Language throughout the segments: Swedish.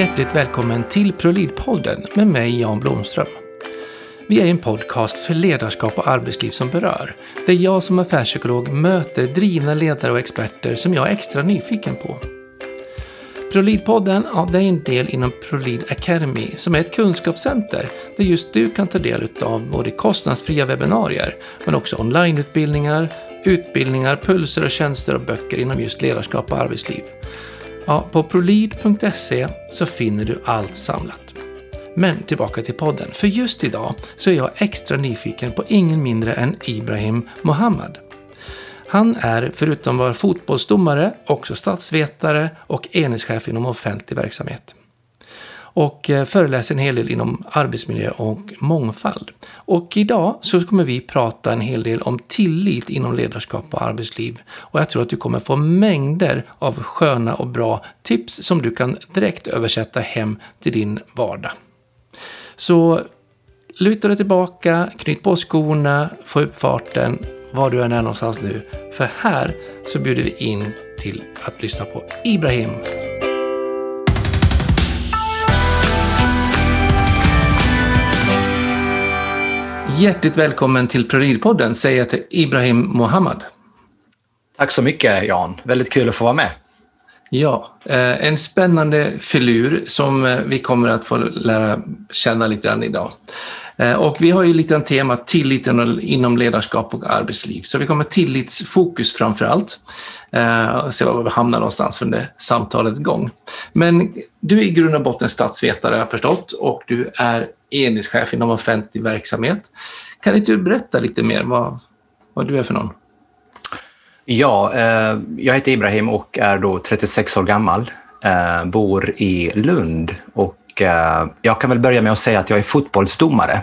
Hjärtligt välkommen till ProLead-podden med mig Jan Blomström. Vi är en podcast för ledarskap och arbetsliv som berör, där jag som affärspsykolog möter drivna ledare och experter som jag är extra nyfiken på. ProLead-podden ja, är en del inom ProLead Academy som är ett kunskapscenter där just du kan ta del av både kostnadsfria webbinarier men också onlineutbildningar, utbildningar, pulser och tjänster och böcker inom just ledarskap och arbetsliv. Ja, på prolid.se så finner du allt samlat. Men tillbaka till podden, för just idag så är jag extra nyfiken på ingen mindre än Ibrahim Mohammad. Han är, förutom att vara fotbollsdomare, också statsvetare och enhetschef inom offentlig verksamhet och eh, föreläser en hel del inom arbetsmiljö och mångfald. Och idag så kommer vi prata en hel del om tillit inom ledarskap och arbetsliv. Och jag tror att du kommer få mängder av sköna och bra tips som du kan direkt översätta hem till din vardag. Så luta dig tillbaka, knyt på skorna, få upp farten, var du än är någonstans nu. För här så bjuder vi in till att lyssna på Ibrahim. Hjärtligt välkommen till ProRid-podden säger jag till Ibrahim Mohammad. Tack så mycket Jan, väldigt kul att få vara med. Ja, eh, en spännande filur som eh, vi kommer att få lära känna lite grann idag. Eh, och vi har ju lite en tema tilliten inom ledarskap och arbetsliv, så vi kommer tillitsfokus framför allt. Och se var vi hamnar någonstans under samtalets gång. Men du är i grund och botten statsvetare har jag förstått och du är enhetschef inom offentlig verksamhet. Kan inte du berätta lite mer vad, vad du är för någon? Ja, eh, jag heter Ibrahim och är då 36 år gammal. Eh, bor i Lund och eh, jag kan väl börja med att säga att jag är fotbollsdomare.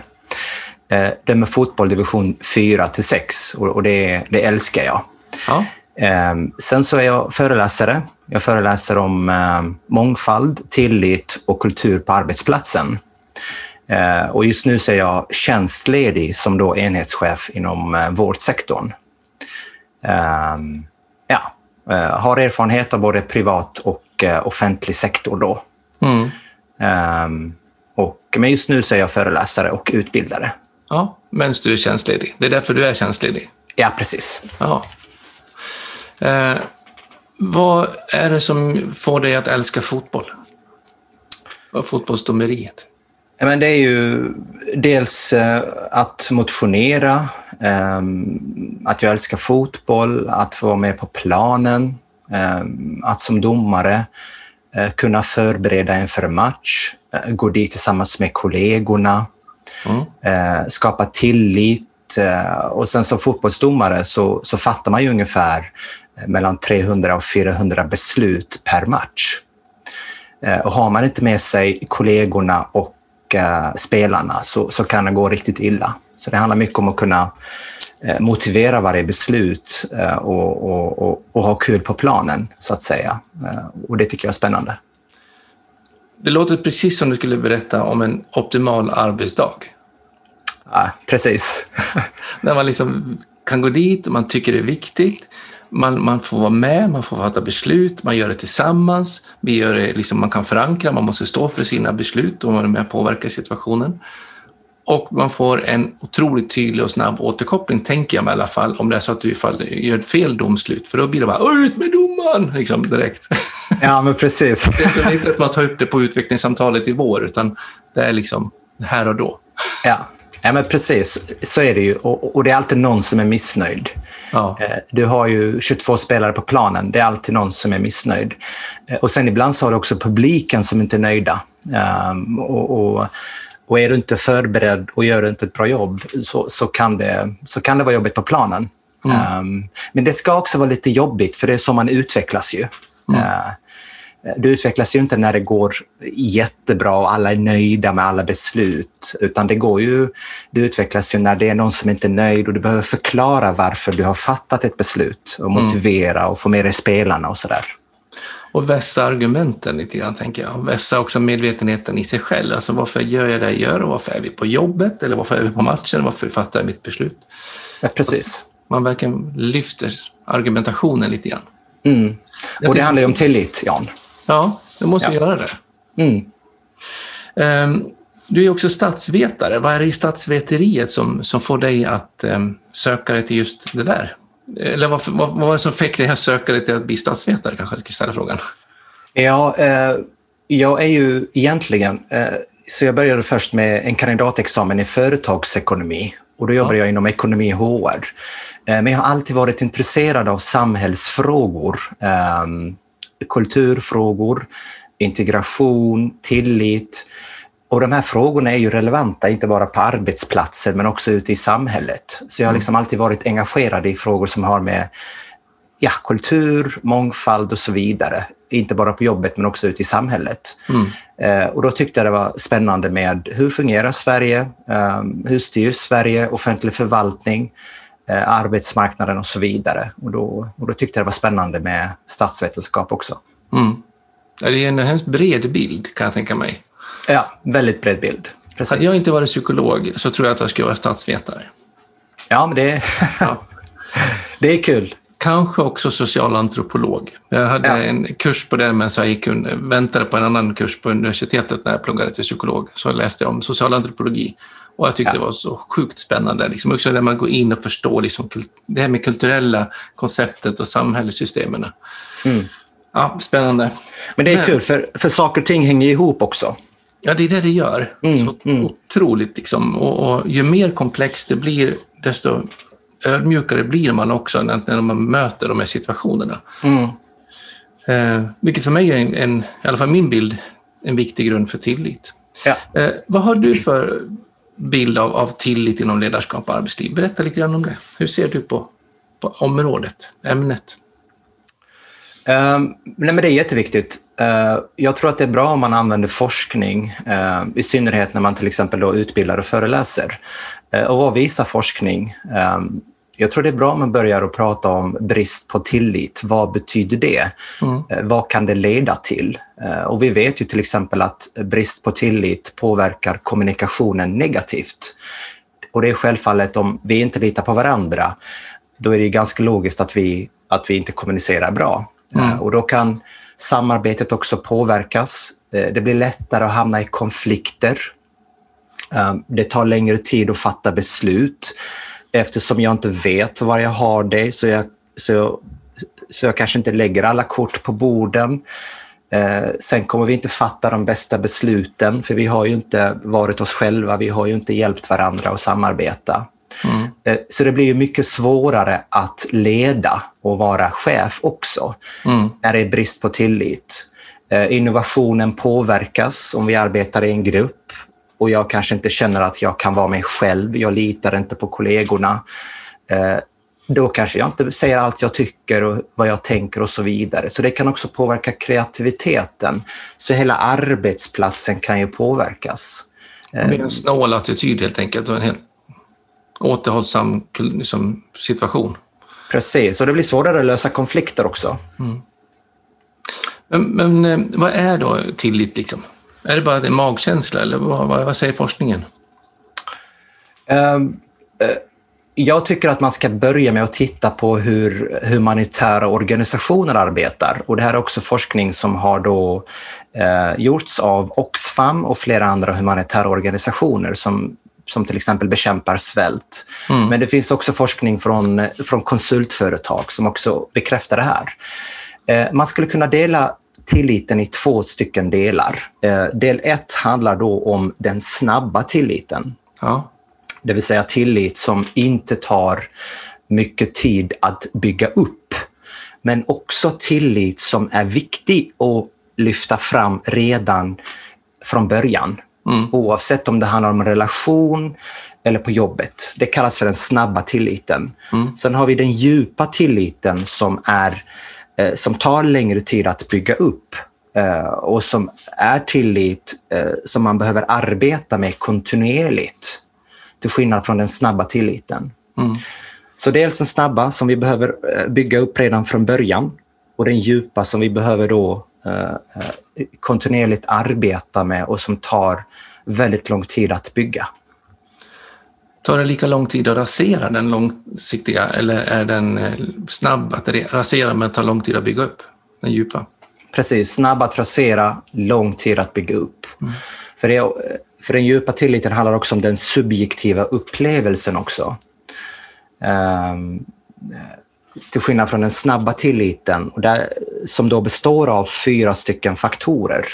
Eh, det med fotboll division 4 till 6 och, och det, det älskar jag. Ja. Eh, sen så är jag föreläsare. Jag föreläser om eh, mångfald, tillit och kultur på arbetsplatsen. Eh, och just nu är jag tjänstledig som då enhetschef inom eh, vårdsektorn. Ehm, ja, eh, har erfarenhet av både privat och offentlig sektor då. Mm. Ehm, och, men just nu så är jag föreläsare och utbildare. Ja, medan du är tjänstledig. Det är därför du är tjänstledig? Ja, precis. Ja. Eh, vad är det som får dig att älska fotboll? Fotbollsdomeriet? Men det är ju dels eh, att motionera, ehm, att jag älskar fotboll, att få vara med på planen, ehm, att som domare eh, kunna förbereda inför match, eh, gå dit tillsammans med kollegorna, mm. skapa tillit. Och sen som fotbollsdomare så, så fattar man ju ungefär mellan 300 och 400 beslut per match. Och har man inte med sig kollegorna och spelarna så, så kan det gå riktigt illa. Så det handlar mycket om att kunna eh, motivera varje beslut eh, och, och, och, och, ha kul på planen, så att säga. Eh, och det tycker jag är spännande. Det låter precis som du skulle berätta om en optimal arbetsdag. Ja, precis. När man liksom kan gå dit och man tycker det är viktigt man, man får vara med, man får fatta beslut, man gör det tillsammans. Vi gör det, liksom, man kan förankra, man måste stå för sina beslut och vara med och påverka situationen. Och man får en otroligt tydlig och snabb återkoppling, tänker jag mig i alla fall, om det är så att du gör ett fel domslut, för då blir det bara ut med domaren liksom, direkt. Ja, men precis. det är så inte att man tar upp det på utvecklingssamtalet i vår, utan det är liksom här och då. Ja, ja men precis. Så är det ju. Och, och det är alltid någon som är missnöjd. Ja. Eh, du har ju 22 spelare på planen. Det är alltid någon som är missnöjd. Eh, och sen ibland så har du också publiken som inte är nöjda. Ehm, och, och, och är du inte förberedd och gör du inte ett bra jobb så, så, kan, det, så kan det vara jobbigt på planen. Mm. Um, men det ska också vara lite jobbigt, för det är så man utvecklas ju. Mm. Uh, du utvecklas ju inte när det går jättebra och alla är nöjda med alla beslut, utan det går ju, du utvecklas ju när det är någon som inte är nöjd och du behöver förklara varför du har fattat ett beslut och mm. motivera och få med dig spelarna och sådär. Och vässa argumenten lite grann, tänker jag. Vässa också medvetenheten i sig själv. Alltså varför gör jag det jag gör och varför är vi på jobbet eller varför är vi på matchen? Varför fattar jag mitt beslut? Ja, precis. Man verkligen lyfter argumentationen lite grann. Mm. Och det handlar ju om tillit, Jan. Ja, det måste ja. göra det. Mm. Um, du är också statsvetare. Vad är det i statsveteriet som, som får dig att um, söka dig till just det där? Eller vad, vad, vad var det som fick dig att söka dig till att bli statsvetare, kanske jag ska ställa frågan? Ja, eh, jag är ju egentligen... Eh, så jag började först med en kandidatexamen i företagsekonomi och då jobbade ja. jag inom ekonomi och HR. Eh, men jag har alltid varit intresserad av samhällsfrågor, eh, kulturfrågor, integration, tillit. Och de här frågorna är ju relevanta, inte bara på arbetsplatser, men också ute i samhället. Så jag har mm. liksom alltid varit engagerad i frågor som har med ja, kultur, mångfald och så vidare. Inte bara på jobbet, men också ute i samhället. Mm. Eh, och då tyckte jag det var spännande med hur fungerar Sverige? Eh, hur styrs Sverige? Offentlig förvaltning? Eh, arbetsmarknaden och så vidare. Och då, och då tyckte jag det var spännande med statsvetenskap också. Mm. Det är en hemskt bred bild, kan jag tänka mig. Ja, väldigt bred bild. Precis. Hade jag inte varit psykolog så tror jag att jag skulle vara statsvetare. Ja, men det, ja. det är kul. Kanske också socialantropolog. Jag hade ja. en kurs på det, men så jag gick, väntade på en annan kurs på universitetet när jag pluggade till psykolog. Så läste jag om socialantropologi. Och jag tyckte ja. det var så sjukt spännande. Liksom också där man går in och förstår liksom, det här med kulturella konceptet och samhällssystemen. Mm. Ja, spännande. Men det är Men, kul, för, för saker och ting hänger ihop också. Ja, det är det det gör. Mm, så mm. otroligt liksom. Och, och, ju mer komplext det blir, desto ödmjukare blir man också när man möter de här situationerna. Mm. Eh, vilket för mig är, en, en, i alla fall min bild, en viktig grund för tillit. Ja. Eh, vad har du för bild av, av tillit inom ledarskap och arbetsliv? Berätta lite grann om det. Hur ser du på, på området, ämnet? Um, nej, men det är jätteviktigt. Uh, jag tror att det är bra om man använder forskning, uh, i synnerhet när man till exempel då utbildar och föreläser. Uh, och vad visar forskning? Um, jag tror det är bra om man börjar att prata om brist på tillit. Vad betyder det? Mm. Vad kan det leda till? Och vi vet ju till exempel att brist på tillit påverkar kommunikationen negativt. Och det är självfallet om vi inte litar på varandra, då är det ganska logiskt att vi, att vi inte kommunicerar bra. Mm. Och då kan samarbetet också påverkas. Eh, det blir lättare att hamna i konflikter. Eh, det tar längre tid att fatta beslut. Eftersom jag inte vet var jag har dig så jag, så så jag kanske inte lägger alla kort på borden. Eh, sen kommer vi inte fatta de bästa besluten för vi har ju inte varit oss själva, vi har ju inte hjälpt varandra att samarbeta. Mm. Eh, så det blir ju mycket svårare att leda och vara chef också mm. när det är brist på tillit. Eh, innovationen påverkas om vi arbetar i en grupp och jag kanske inte känner att jag kan vara mig själv. Jag litar inte på kollegorna. Eh, då kanske jag inte säger allt jag tycker och vad jag tänker och så vidare. Så det kan också påverka kreativiteten. Så hela arbetsplatsen kan ju påverkas. Med en snål attityd helt enkelt och en helt återhållsam liksom, situation. Precis, och det blir svårare att lösa konflikter också. Mm. Men, men, eh, vad är då tillit? Liksom? Är det bara en magkänsla eller vad, vad, vad säger forskningen? Um, jag tycker att man ska börja med att titta på hur humanitära organisationer arbetar. Och det här är också forskning som har då, eh, gjorts av Oxfam och flera andra humanitära organisationer som som till exempel bekämpar svält. Mm. Men det finns också forskning från, från konsultföretag som också bekräftar det här. Eh, man skulle kunna dela tilliten i två stycken delar. Eh, del ett handlar då om den snabba tilliten. Ja. Det vill säga tillit som inte tar mycket tid att bygga upp. Men också tillit som är viktig att lyfta fram redan från början. Mm. Oavsett om det handlar om relation eller på jobbet. Det kallas för den snabba tilliten. Mm. Sen har vi den djupa tilliten som, är, eh, som tar längre tid att bygga upp eh, och som är tillit eh, som man behöver arbeta med kontinuerligt. Till skillnad från den snabba tilliten. Mm. Så dels den snabba som vi behöver eh, bygga upp redan från början och den djupa som vi behöver då Eh, kontinuerligt arbeta med och som tar väldigt lång tid att bygga. Tar det lika lång tid att rasera den långsiktiga eller är den eh, snabb att rasera men tar lång tid att bygga upp den djupa? Precis, snabb att rasera, lång tid att bygga upp. Mm. För, det, för den djupa tilliten handlar också om den subjektiva upplevelsen också. Um, till skillnad från den snabba tilliten, där, som då består av fyra stycken faktorer.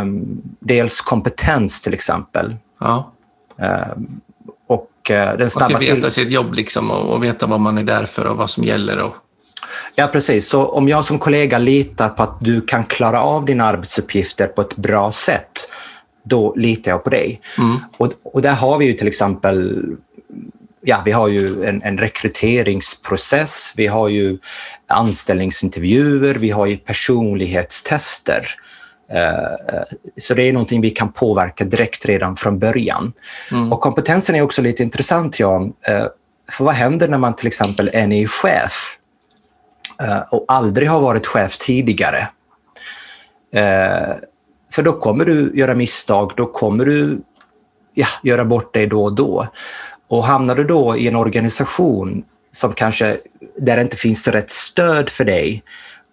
Um, dels kompetens till exempel. Ja. Um, och den snabba man ska veta sitt jobb liksom och, och, veta vad man är där för och vad som gäller. Och... Ja, precis. Så om jag som kollega litar på att du kan klara av dina arbetsuppgifter på ett bra sätt, då litar jag på dig. Mm. Och, och där har vi ju till exempel ja, vi har ju en, en rekryteringsprocess, vi har ju anställningsintervjuer, vi har ju personlighetstester. Uh, så det är någonting vi kan påverka direkt redan från början. Mm. Och kompetensen är också lite intressant, Jan. Uh, för vad händer när man till exempel är ny chef och aldrig har varit chef tidigare? För då kommer du göra misstag, då kommer du ja, göra bort dig då och då. Och hamnar du då i en organisation som kanske, där det inte finns rätt stöd för dig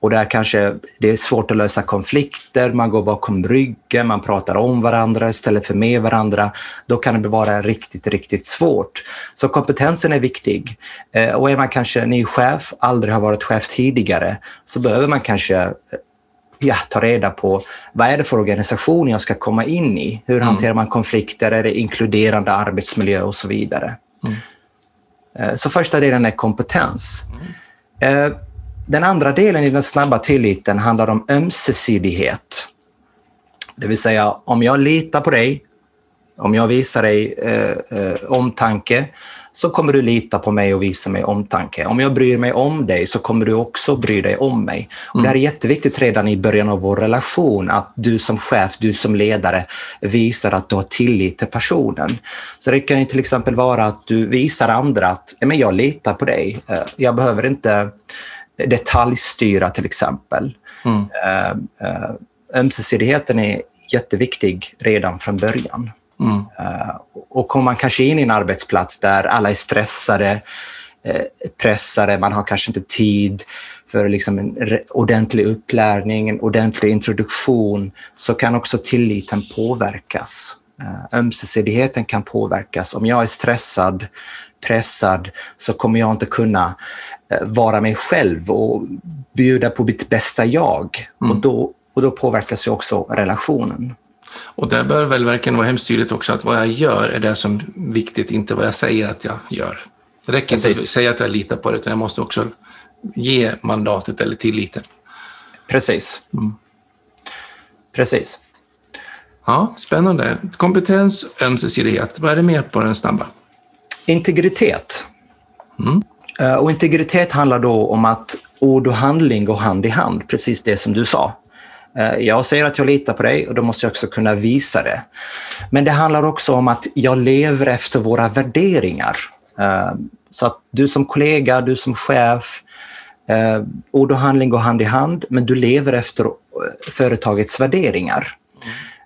och där kanske det är svårt att lösa konflikter, man går bakom ryggen, man pratar om varandra istället för med varandra, då kan det vara riktigt, riktigt svårt. Så kompetensen är viktig. Eh, och är man kanske ny chef, aldrig har varit chef tidigare, så behöver man kanske ja, ta reda på vad är det för organisation jag ska komma in i? Hur mm. hanterar man konflikter? Är det inkluderande arbetsmiljö och så vidare? Mm. Eh, så första delen är kompetens. Mm. Den andra delen i den snabba tilliten handlar om ömsesidighet. Det vill säga, om jag litar på dig, om jag visar dig eh, eh, omtanke, så kommer du lita på mig och visa mig omtanke. Om jag bryr mig om dig så kommer du också bry dig om mig. Och Det här är mm. jätteviktigt redan i början av vår relation, att du som chef, du som ledare visar att du har tillit till personen. Så det kan ju till exempel vara att du visar andra att men jag litar på dig. Eh, jag behöver inte detaljstyra till exempel. Mm. Eh, eh, ömsesidigheten är jätteviktig redan från början. Mm. Uh, och kommer man kanske in i en arbetsplats där alla är stressade, eh, pressade, man har kanske inte tid för liksom en ordentlig upplärning, en ordentlig introduktion, så kan också tilliten påverkas. Uh, ömsesidigheten kan påverkas. Om jag är stressad, pressad, så kommer jag inte kunna uh, vara mig själv och bjuda på mitt bästa jag. Mm. Och, då, och då påverkas ju också relationen. Och där bör väl verkligen vara hemskt tydligt också att vad jag gör är det som är viktigt, inte vad jag säger att jag gör. Det räcker Precis. inte att säga att jag litar på det, utan jag måste också ge mandatet eller tilliten. Precis. Mm. Precis. Ja, spännande. Kompetens, ömsesidighet. Vad är det mer på den snabba? Integritet. Mm. Eh, och integritet handlar då om att ord och handling går hand i hand, precis det som du sa. Eh, jag säger att jag litar på dig och då måste jag också kunna visa det. Men det handlar också om att jag lever efter våra värderingar. Eh, så att du som kollega, du som chef, ord och handling går hand i hand, men du lever efter företagets värderingar.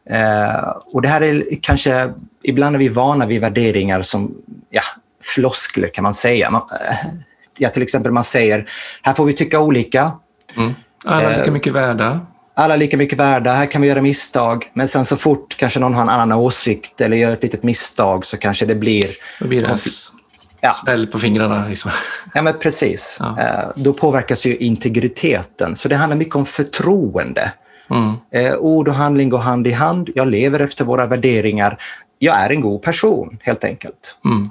Mm. Och det här är kanske, ibland är vi vana vid värderingar som ja, floskler kan man säga. ja, till exempel man säger, här får vi tycka olika. Mm. Alla lika mycket värda alla är lika mycket värda, här kan vi göra misstag. Men sen så fort kanske någon har en annan åsikt eller gör ett litet misstag så kanske det blir... Då blir det ja. smäll på fingrarna. Liksom. Ja, men precis. Ja. Eh, då påverkas ju integriteten. Så det handlar mycket om förtroende. Mm. Eh, ord och handling går hand i hand. Jag lever efter våra värderingar. Jag är en god person, helt enkelt. Mm.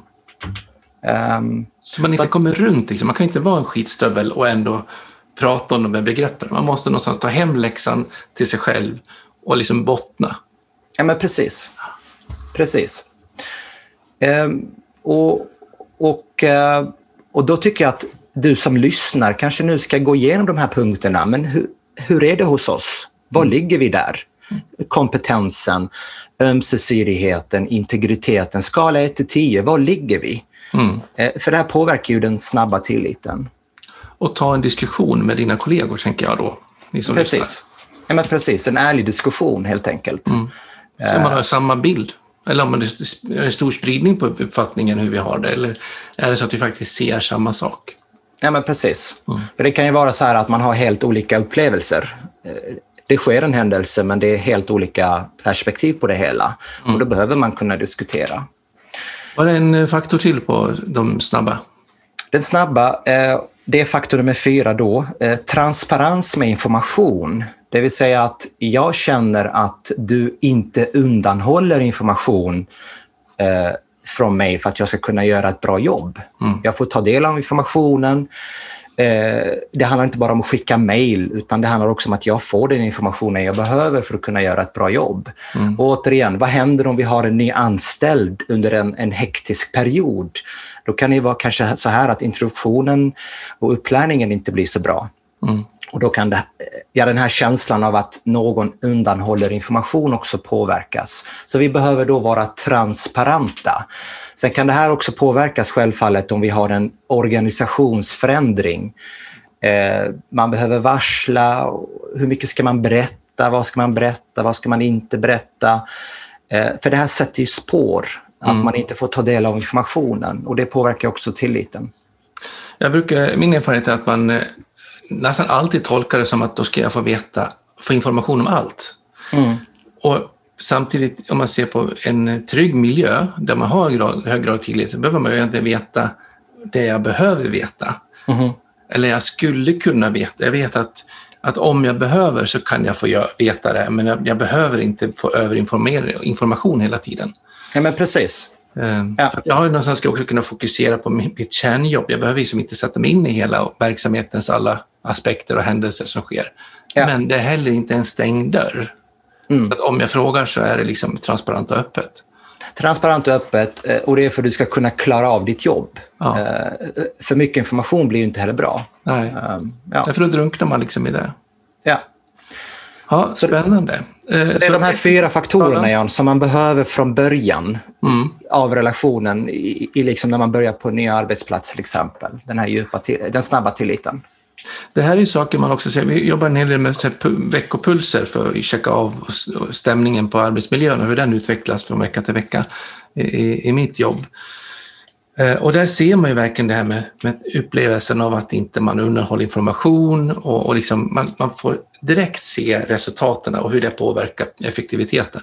Um, så man inte så kommer runt. Liksom. Man kan inte vara en skitstövel och ändå prata om de här begreppen. Man måste någonstans ta hem läxan till sig själv och liksom bottna. Ja, men precis. Precis. Ehm, och, och, eh, och då tycker jag att du som lyssnar kanske nu ska gå igenom de här punkterna. Men hur, hur är det hos oss? Var ligger vi där? Kompetensen, ömsesidigheten, integriteten. Skala 1 till 10, var ligger vi? Mm. Eh, för det här påverkar ju den snabba tilliten och ta en diskussion med dina kollegor, tänker jag då. precis. Ja, men precis, en ärlig diskussion helt enkelt. Mm. Så man har samma bild. Eller om det är stor spridning på uppfattningen hur vi har det. Eller är det så att vi faktiskt ser samma sak? Ja, men precis. Mm. För det kan ju vara så här att man har helt olika upplevelser. Det sker en händelse men det är helt olika perspektiv på det hela. Mm. Och då behöver man kunna diskutera. Var det en faktor till på de snabba? Den snabba, eh, det är faktor nummer fyra då. Eh, transparens med information. Det vill säga att jag känner att du inte undanhåller information eh, från mig för att jag ska kunna göra ett bra jobb. Mm. Jag får ta del av informationen. Eh, det handlar inte bara om att skicka mejl utan det handlar också om att jag får den informationen jag behöver för att kunna göra ett bra jobb. Mm. Och återigen, vad händer om vi har en ny anställd under en, en hektisk period? Då kan det vara kanske så här att introduktionen och upplärningen inte blir så bra. Mm. Och då kan det, ja, den här känslan av att någon undanhåller information också påverkas. Så vi behöver då vara transparenta. Sen kan det här också påverkas självfallet om vi har en organisationsförändring. Eh, man behöver varsla. Hur mycket ska man berätta? Vad ska man berätta? Vad ska man inte berätta? Eh, för det här sätter ju spår, att mm. man inte får ta del av informationen och det påverkar också tilliten. Jag brukar, min erfarenhet är att man eh, nästan alltid tolkar det som att då ska jag få veta, få information om allt. Mm. Och samtidigt, om man ser på en trygg miljö där man har grad, hög grad av tillit, så behöver man ju inte veta det jag behöver veta. Mm. Eller jag skulle kunna veta. Jag vet att, att om jag behöver så kan jag få veta det, men jag, jag behöver inte få överinformation hela tiden. Ja, men precis. Ehm, ja. Jag har någonstans ska också kunna fokusera på mitt kärnjobb. Jag behöver liksom inte sätta mig in i hela verksamhetens alla aspekter och händelser som sker. Ja. Men det är heller inte en stängd dörr. Mm. Så att om jag frågar så är det liksom transparent och öppet. Transparent och öppet eh, och det är för att du ska kunna klara av ditt jobb. Ja. Eh, för mycket information blir ju inte heller bra. Nej, ehm, ja. därför drunknar man liksom i det. Ja. Ja, spännande. Så, eh, det är de här fyra faktorerna Jan, som man behöver från början mm. av relationen i, i liksom när man börjar på en ny arbetsplats till exempel. Den här djupa, den snabba tilliten. Det här är saker man också ser. Vi jobbar en hel del med veckopulser för att checka av stämningen på arbetsmiljön och hur den utvecklas från vecka till vecka i, i mitt jobb. Eh, och där ser man ju verkligen det här med, med upplevelsen av att inte man undanhåller information och, och liksom man, man, får direkt se resultaten och hur det påverkar effektiviteten.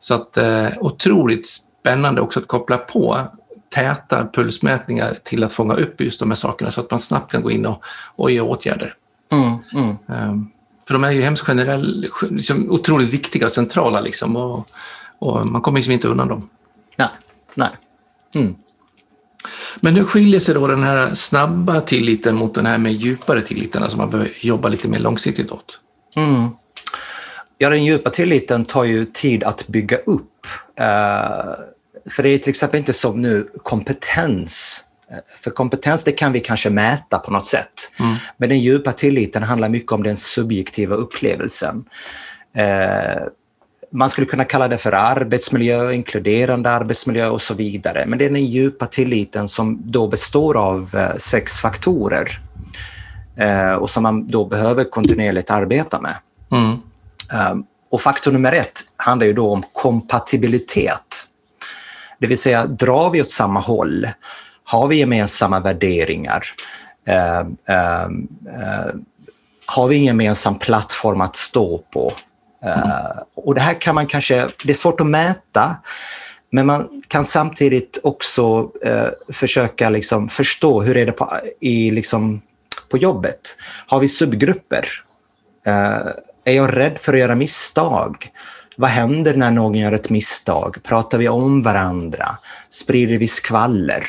Så att eh, otroligt spännande också att koppla på täta pulsmätningar till att fånga upp just de här sakerna så att man snabbt kan gå in och, och ge åtgärder. Mm, mm. Um, för de är ju hemskt generella, liksom otroligt viktiga och centrala liksom och, och man kommer liksom inte undan dem. Nej, nej. Mm. Men hur skiljer sig då den här snabba tilliten mot den här med djupare tilliten, alltså man behöver jobba lite mer långsiktigt åt? Mm. Ja, den djupa tilliten tar ju tid att bygga upp. Uh, för det är till exempel inte som nu kompetens. För kompetens det kan vi kanske mäta på något sätt. Mm. Men den djupa tilliten handlar mycket om den subjektiva upplevelsen. Uh, man skulle kunna kalla det för arbetsmiljö, inkluderande arbetsmiljö och så vidare. Men det är den djupa tilliten som då består av eh, sex faktorer eh, och som man då behöver kontinuerligt arbeta med. Mm. Ehm, och faktor nummer ett handlar ju då om kompatibilitet. Det vill säga, drar vi åt samma håll? Har vi gemensamma värderingar? Eh, eh, eh, har vi en gemensam plattform att stå på? Mm. och det här kan man kanske, det är svårt att mäta, men man kan samtidigt också eh, försöka liksom förstå hur är det på, i, liksom, på jobbet. Har vi subgrupper? Eh, är jag rädd för att göra misstag? Vad händer när någon gör ett misstag? Pratar vi om varandra? Sprider vi skvaller?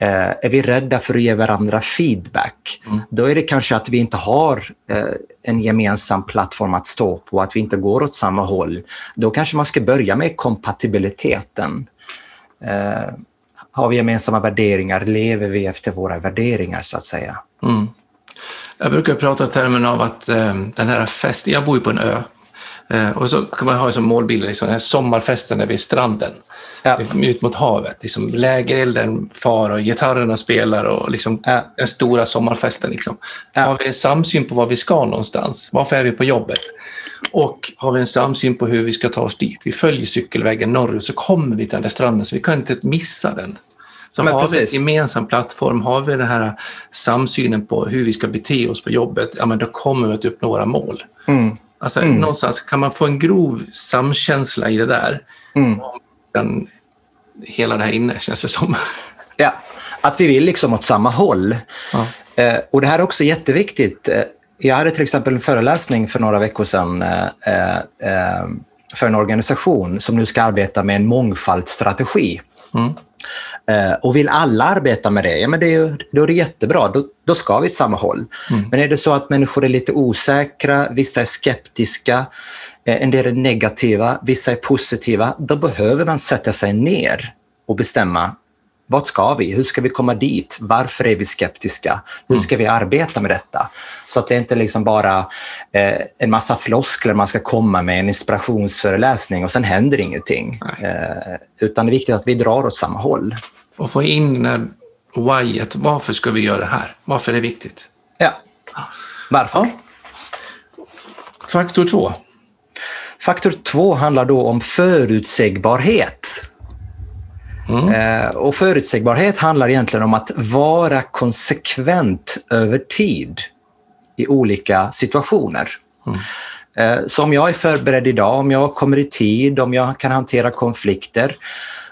Eh, är vi rädda för att ge varandra feedback, mm. då är det kanske att vi inte har eh, en gemensam plattform att stå på, att vi inte går åt samma håll. Då kanske man ska börja med kompatibiliteten. Eh, har vi gemensamma värderingar? Lever vi efter våra värderingar, så att säga? Mm. Jag brukar prata i termen av att eh, den här festen, jag bor ju på en ö, eh, och så kan man ha som målbild liksom, den här sommarfesten där vid stranden ja. ut mot havet. Liksom, lägerelden far och gitarrerna spelar och liksom, ja. den stora sommarfesten. Liksom. Ja. Har vi en samsyn på var vi ska någonstans? Varför är vi på jobbet? Och har vi en samsyn på hur vi ska ta oss dit? Vi följer cykelvägen norrut så kommer vi till den där stranden så vi kan inte missa den. Så Men har vi precis. en gemensam plattform, har vi den här samsynen på hur vi ska bete oss på jobbet, ja men då kommer vi att uppnå våra mål. Mm. Alltså någonstans kan man få en grov samkänsla i det där. Mm. Den, hela det här inne känns det som. Ja, att vi vill liksom åt samma håll. Ja. Eh, och det här är också jätteviktigt. Eh, jag hade till exempel en föreläsning för några veckor sedan eh, eh, för en organisation som nu ska arbeta med en mångfaldsstrategi. Mm. Eh, och vill alla arbeta med det, ja, men det är ju, då är det jättebra. Då, då ska vi åt samma håll. Men är det så att människor är lite osäkra, vissa är skeptiska, eh, en del är negativa, vissa är positiva, då behöver man sätta sig ner och bestämma vart ska vi? Hur ska vi komma dit? Varför är vi skeptiska? Hur ska vi arbeta med detta? Så att det inte liksom bara eh, en massa floskler man ska komma med, en inspirationsföreläsning och sen händer ingenting. Eh, utan det är viktigt att vi drar åt samma håll. Och få in här whyet, varför ska vi göra det här? Varför är det viktigt? Ja. Varför? Ja. Faktor två. Faktor två handlar då om förutsägbarhet. Eh, och förutsägbarhet handlar egentligen om att vara konsekvent över tid i olika situationer. Eh, så om jag är förberedd idag, om jag kommer i tid, om jag kan hantera konflikter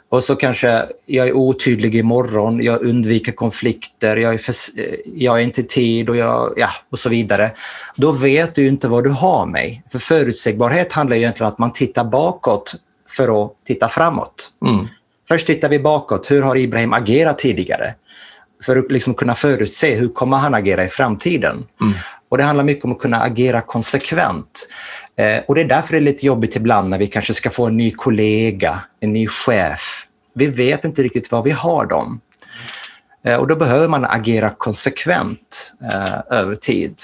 och så kanske jag är otydlig imorgon, jag undviker konflikter, jag är, för, eh, jag är inte i tid och, jag, ja, och så vidare. Då vet du inte vad du har mig. För förutsägbarhet handlar egentligen om att man tittar bakåt för att titta framåt. Mm. Först tittar vi bakåt. Hur har Ibrahim agerat tidigare? För att liksom kunna förutse hur kommer han agera i framtiden. Och Det handlar mycket om att kunna agera konsekvent. Eh, och Det är därför det är lite jobbigt ibland när vi kanske ska få en ny kollega, en ny chef. Vi vet inte riktigt vad vi har dem. Eh, och Då behöver man agera konsekvent eh, över tid.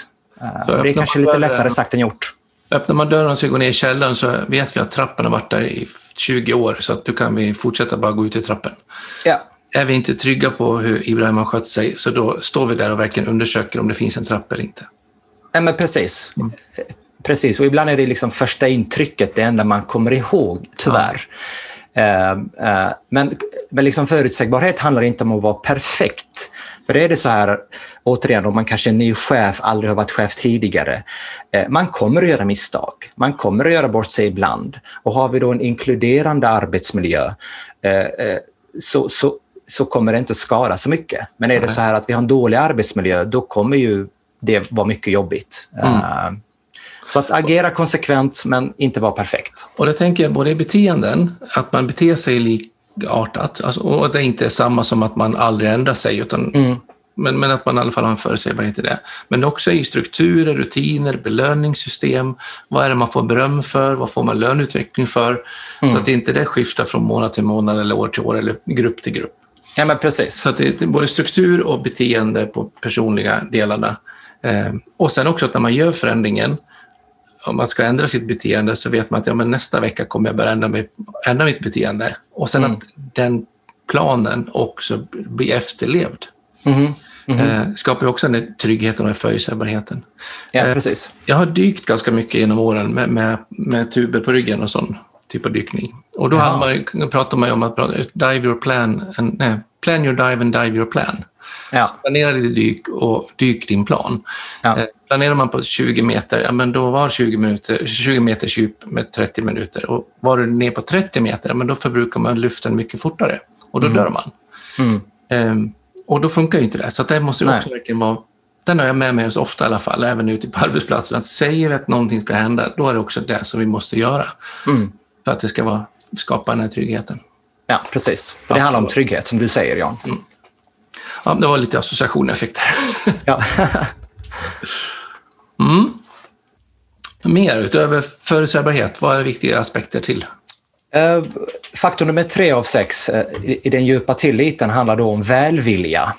Eh, det är kanske lite lättare sagt än gjort. Öppnar man dörren och ska gå ner i källaren så vet vi att trappan har varit där i 20 år så att då kan vi fortsätta bara gå ut i trappen. Ja. Är vi inte trygga på hur Ibrahim har skött sig så då står vi där och verkligen undersöker om det finns en trappa eller inte. Nej, men precis. Precis, och ibland är det liksom första intrycket det enda man kommer ihåg, tyvärr. Eh, eh, men men liksom förutsägbarhet handlar inte om att vara perfekt. För är det så här, återigen, om man kanske är ny chef, aldrig har varit chef tidigare. Eh, man kommer att göra misstag. Man kommer att göra bort sig ibland. Och har vi då en inkluderande arbetsmiljö eh, eh, så, så, så kommer det inte skada så mycket. Men är det så här att vi har en dålig arbetsmiljö, då kommer ju det vara mycket jobbigt. Eh, Så att agera konsekvent, men inte vara perfekt. Och det tänker jag både i beteenden, att man beter sig likartat, alltså, och det inte är samma som att man aldrig ändrar sig, utan, men, men att man i alla fall har en förutsägbarhet i det. Men också i strukturer, rutiner, belöningssystem, vad är det man får beröm för, vad får man löneutveckling för, så att inte det skiftar från månad till månad eller år till år eller grupp till grupp. Ja, men precis. Så att det är både struktur och beteende på personliga delarna. Eh, och sen också att när man gör förändringen, om man ska ändra sitt beteende så vet man att ja, men nästa vecka kommer jag börja ändra, mig, ändra mitt beteende. Och sen att den planen också blir efterlevd. Mhm. Eh, skapar också den tryggheten och förutsägbarheten. Ja, Eh, precis. Jag har dykt ganska mycket genom åren med, med, med tuber på ryggen och sån typ av dykning. Och då Ja. hade man, pratar man om att prata- dive your plan, and, nej, plan your dive and dive your plan. Ja. Så planera ditt dyk och dyk din plan. Ja. Eh, planerar man på 20 meter, ja, men då var 20, minuter, 20 meters djup med 30 minuter. Och var du ner på 30 meter, ja, men då förbrukar man luften mycket fortare och då dör man. Mm. Ehm, och då funkar ju inte det. Så det måste också verkligen vara... Den har jag med mig så ofta i alla fall, även ute på arbetsplatsen. Att säger vi att någonting ska hända, då är det också det som vi måste göra. Mm. För att det ska vara, skapa den här tryggheten. Ja, precis. Det handlar om trygghet, som du säger, Jan. Ja, det var lite association jag fick där. Ja. Mm. Mer utöver förutsägbarhet, vad är viktiga aspekter till? Eh, Faktor nummer tre av sex eh, i den djupa tilliten handlar då om välvilja.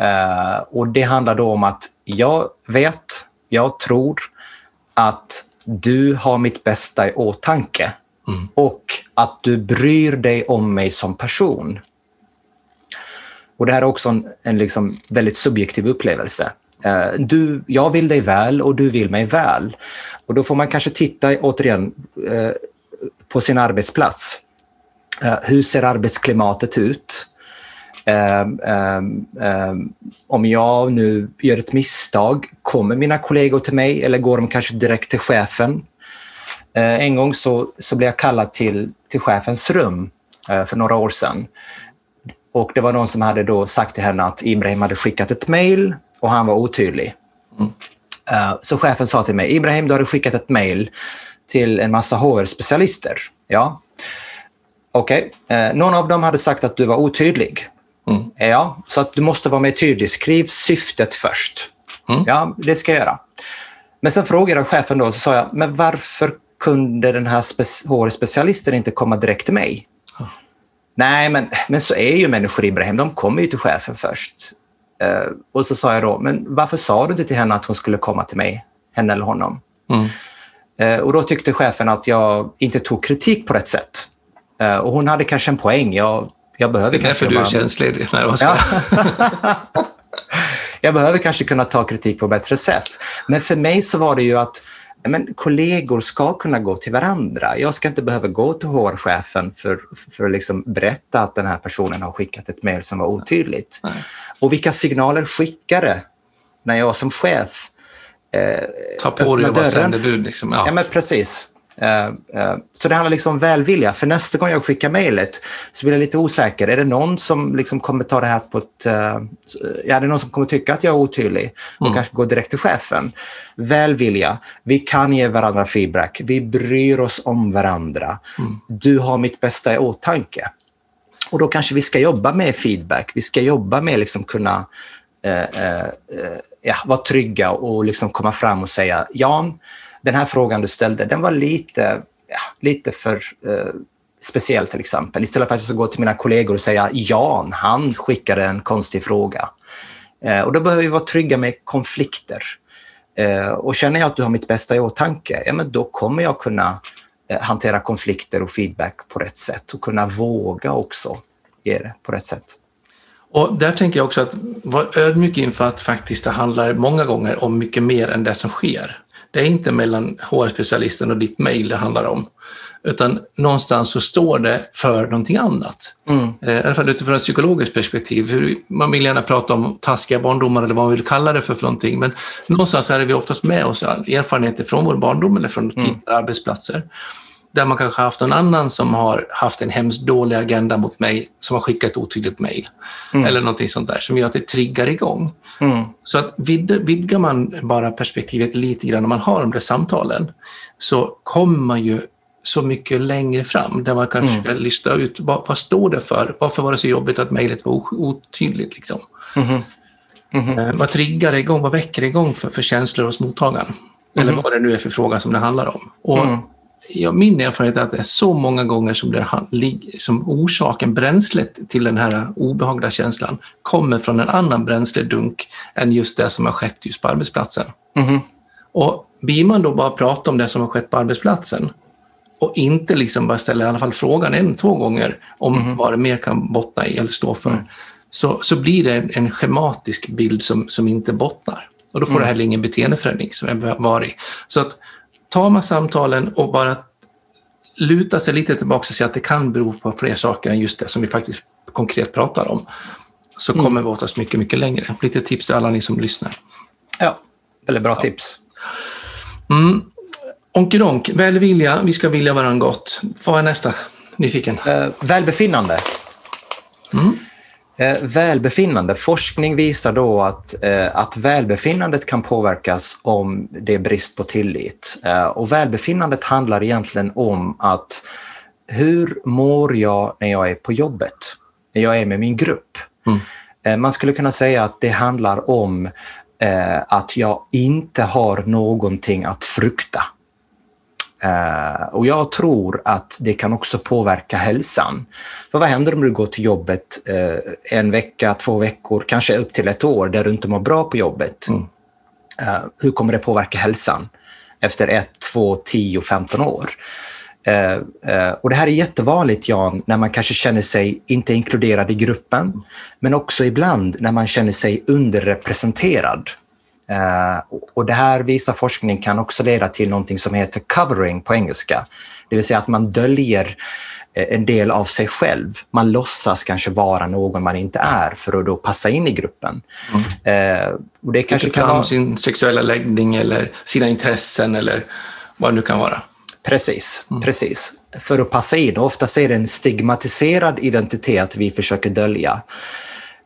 Eh, Och Det handlar då om att jag vet, jag tror att du har mitt bästa i åtanke och att du bryr dig om mig som person. Och Det här är också en, en liksom väldigt subjektiv upplevelse. Eh, Du, jag vill dig väl och du vill mig väl. Och Då får man kanske titta återigen eh, på sin arbetsplats. Eh, Hur ser arbetsklimatet ut? Ehm, ehm, ehm, om jag nu gör ett misstag, kommer mina kollegor till mig eller går de kanske direkt till chefen? Eh, en gång så, så blev jag kallad till, till chefens rum eh, för några år sedan. Och Det var någon som hade då sagt till henne att Ibrahim hade skickat ett mejl och han var otydlig. Mm. Eh, så chefen sa till mig, Ibrahim, du hade skickat ett mejl till en massa HR-specialister. Ja. Okej. Okay. Någon av dem hade sagt att du var otydlig. Mm. Ja, så att du måste vara mer tydlig. Skriv syftet först. Mm. Ja, det ska jag göra. Men sen frågade chefen då, så sa jag, men varför kunde den här HR-specialisten inte komma direkt till mig? Nej, men, men så är ju människor Ibrahim, de kommer ju till chefen först. Uh, och så sa jag då, men varför sa du inte till henne att hon skulle komma till mig, henne eller honom? Mm. Uh, och då tyckte chefen att jag inte tog kritik på rätt sätt. Uh, och hon hade kanske en poäng. Jag jag behöver det är därför du är känslig. Jag behöver kanske kunna ta kritik på bättre sätt. Men för mig så var det ju att men, kollegor ska kunna gå till varandra. Jag ska inte behöva gå till HR-chefen för, för att liksom berätta att den här personen har skickat ett mejl som var otydligt. Nej. Och vilka signaler skickar det när jag som chef eh, Ta på dig och vara sändebud. Liksom. Ja. ja, men precis. Eh, eh, så det handlar liksom om välvilja. För nästa gång jag skickar mejlet så blir jag lite osäker. Är det någon som liksom kommer ta det här på ett... Uh, ja, är det någon som kommer tycka att jag är otydlig och mm. kanske gå direkt till chefen? Välvilja. Vi kan ge varandra feedback. Vi bryr oss om varandra. Mm. Du har mitt bästa i åtanke. Och då kanske vi ska jobba med feedback. Vi ska jobba med liksom kunna Eh, eh, eh, ja, vara trygga och liksom komma fram och säga Jan, den här frågan du ställde, den var lite, ja, lite för eh, speciell till exempel. Istället för att jag ska gå till mina kollegor och säga Jan, han skickade en konstig fråga. Eh, och då behöver vi vara trygga med konflikter. Eh, och känner jag att du har mitt bästa i åtanke, ja, men då kommer jag kunna eh, hantera konflikter och feedback på rätt sätt och kunna våga också ge det på rätt sätt. Och där tänker jag också att vara ödmjuk inför att faktiskt det handlar många gånger om mycket mer än det som sker. Det är inte mellan HR-specialisten och ditt mejl det handlar om. Utan någonstans så står det för någonting annat. Mm. Eh, I alla fall utifrån ett psykologiskt perspektiv. Man vill gärna prata om taskiga barndomar eller vad man vill kalla det för, för någonting. Men någonstans är vi oftast med oss erfarenheter från vår barndom eller från mm. tidigare arbetsplatser där man kanske haft någon annan som har haft en hemskt dålig agenda mot mig, som har skickat otydligt mejl. Mm. Eller någonting sånt där som gör att det triggar igång. Mm. Så att vid, vidgar man bara perspektivet lite grann när man har de där samtalen så kommer man ju så mycket längre fram där man kanske mm. ska lista ut vad, vad står det för? Varför var det så jobbigt att mejlet var otydligt? Liksom? Mm. Mm. Vad triggar det igång? Vad väcker det igång för, för känslor hos mottagaren? Eller mm-hmm. vad det nu är för fråga som det handlar om. Och mm ja, min erfarenhet är att det är så många gånger som, det, som orsaken, bränslet till den här obehagliga känslan kommer från en annan bränsledunk än just det som har skett just på arbetsplatsen. Mm. Och blir man då bara prata om det som har skett på arbetsplatsen och inte liksom bara ställa i alla fall frågan en, två gånger om mm. vad det mer kan bottna i eller stå för, mm. så, så blir det en, en schematisk bild som, som inte bottnar. Och då får mm. det heller ingen beteendeförändring som är varig. Så att tar man samtalen och bara luta sig lite tillbaka och säga att det kan bero på fler saker än just det som vi faktiskt konkret pratar om, så mm. kommer vi oftast mycket, mycket längre. Lite tips till alla ni som lyssnar. Ja, väldigt bra ja. tips. Mm. Onkedonk, välvilja, vi ska vilja varandra gott. Vad är nästa? Nyfiken. Uh, välbefinnande. Mm. Eh, välbefinnande. Forskning visar då att, eh, att välbefinnandet kan påverkas om det är brist på tillit. Eh, och välbefinnandet handlar egentligen om att hur mår jag när jag är på jobbet? När jag är med min grupp? Mm. Man skulle kunna säga att det handlar om att jag inte har någonting att frukta. Uh, och jag tror att det kan också påverka hälsan. För vad händer om du går till jobbet uh, en vecka, två veckor, kanske upp till ett år där du inte mår bra på jobbet? Mm. Uh, hur kommer det påverka hälsan efter ett, två, tio, femton år? och Det här är jättevanligt, Jan, när man kanske känner sig inte inkluderad i gruppen, men också ibland när man känner sig underrepresenterad Eh, och Det här visar forskning kan också leda till någonting som heter covering på engelska. Det vill säga att man döljer eh, en del av sig själv. Man låtsas kanske vara någon man inte är för att då passa in i gruppen. Mm. Eh, och det kanske kan vara... sin sexuella läggning eller sina intressen eller vad det nu kan vara. Precis, mm. precis. För att passa in. Oftast är det en stigmatiserad identitet vi försöker dölja.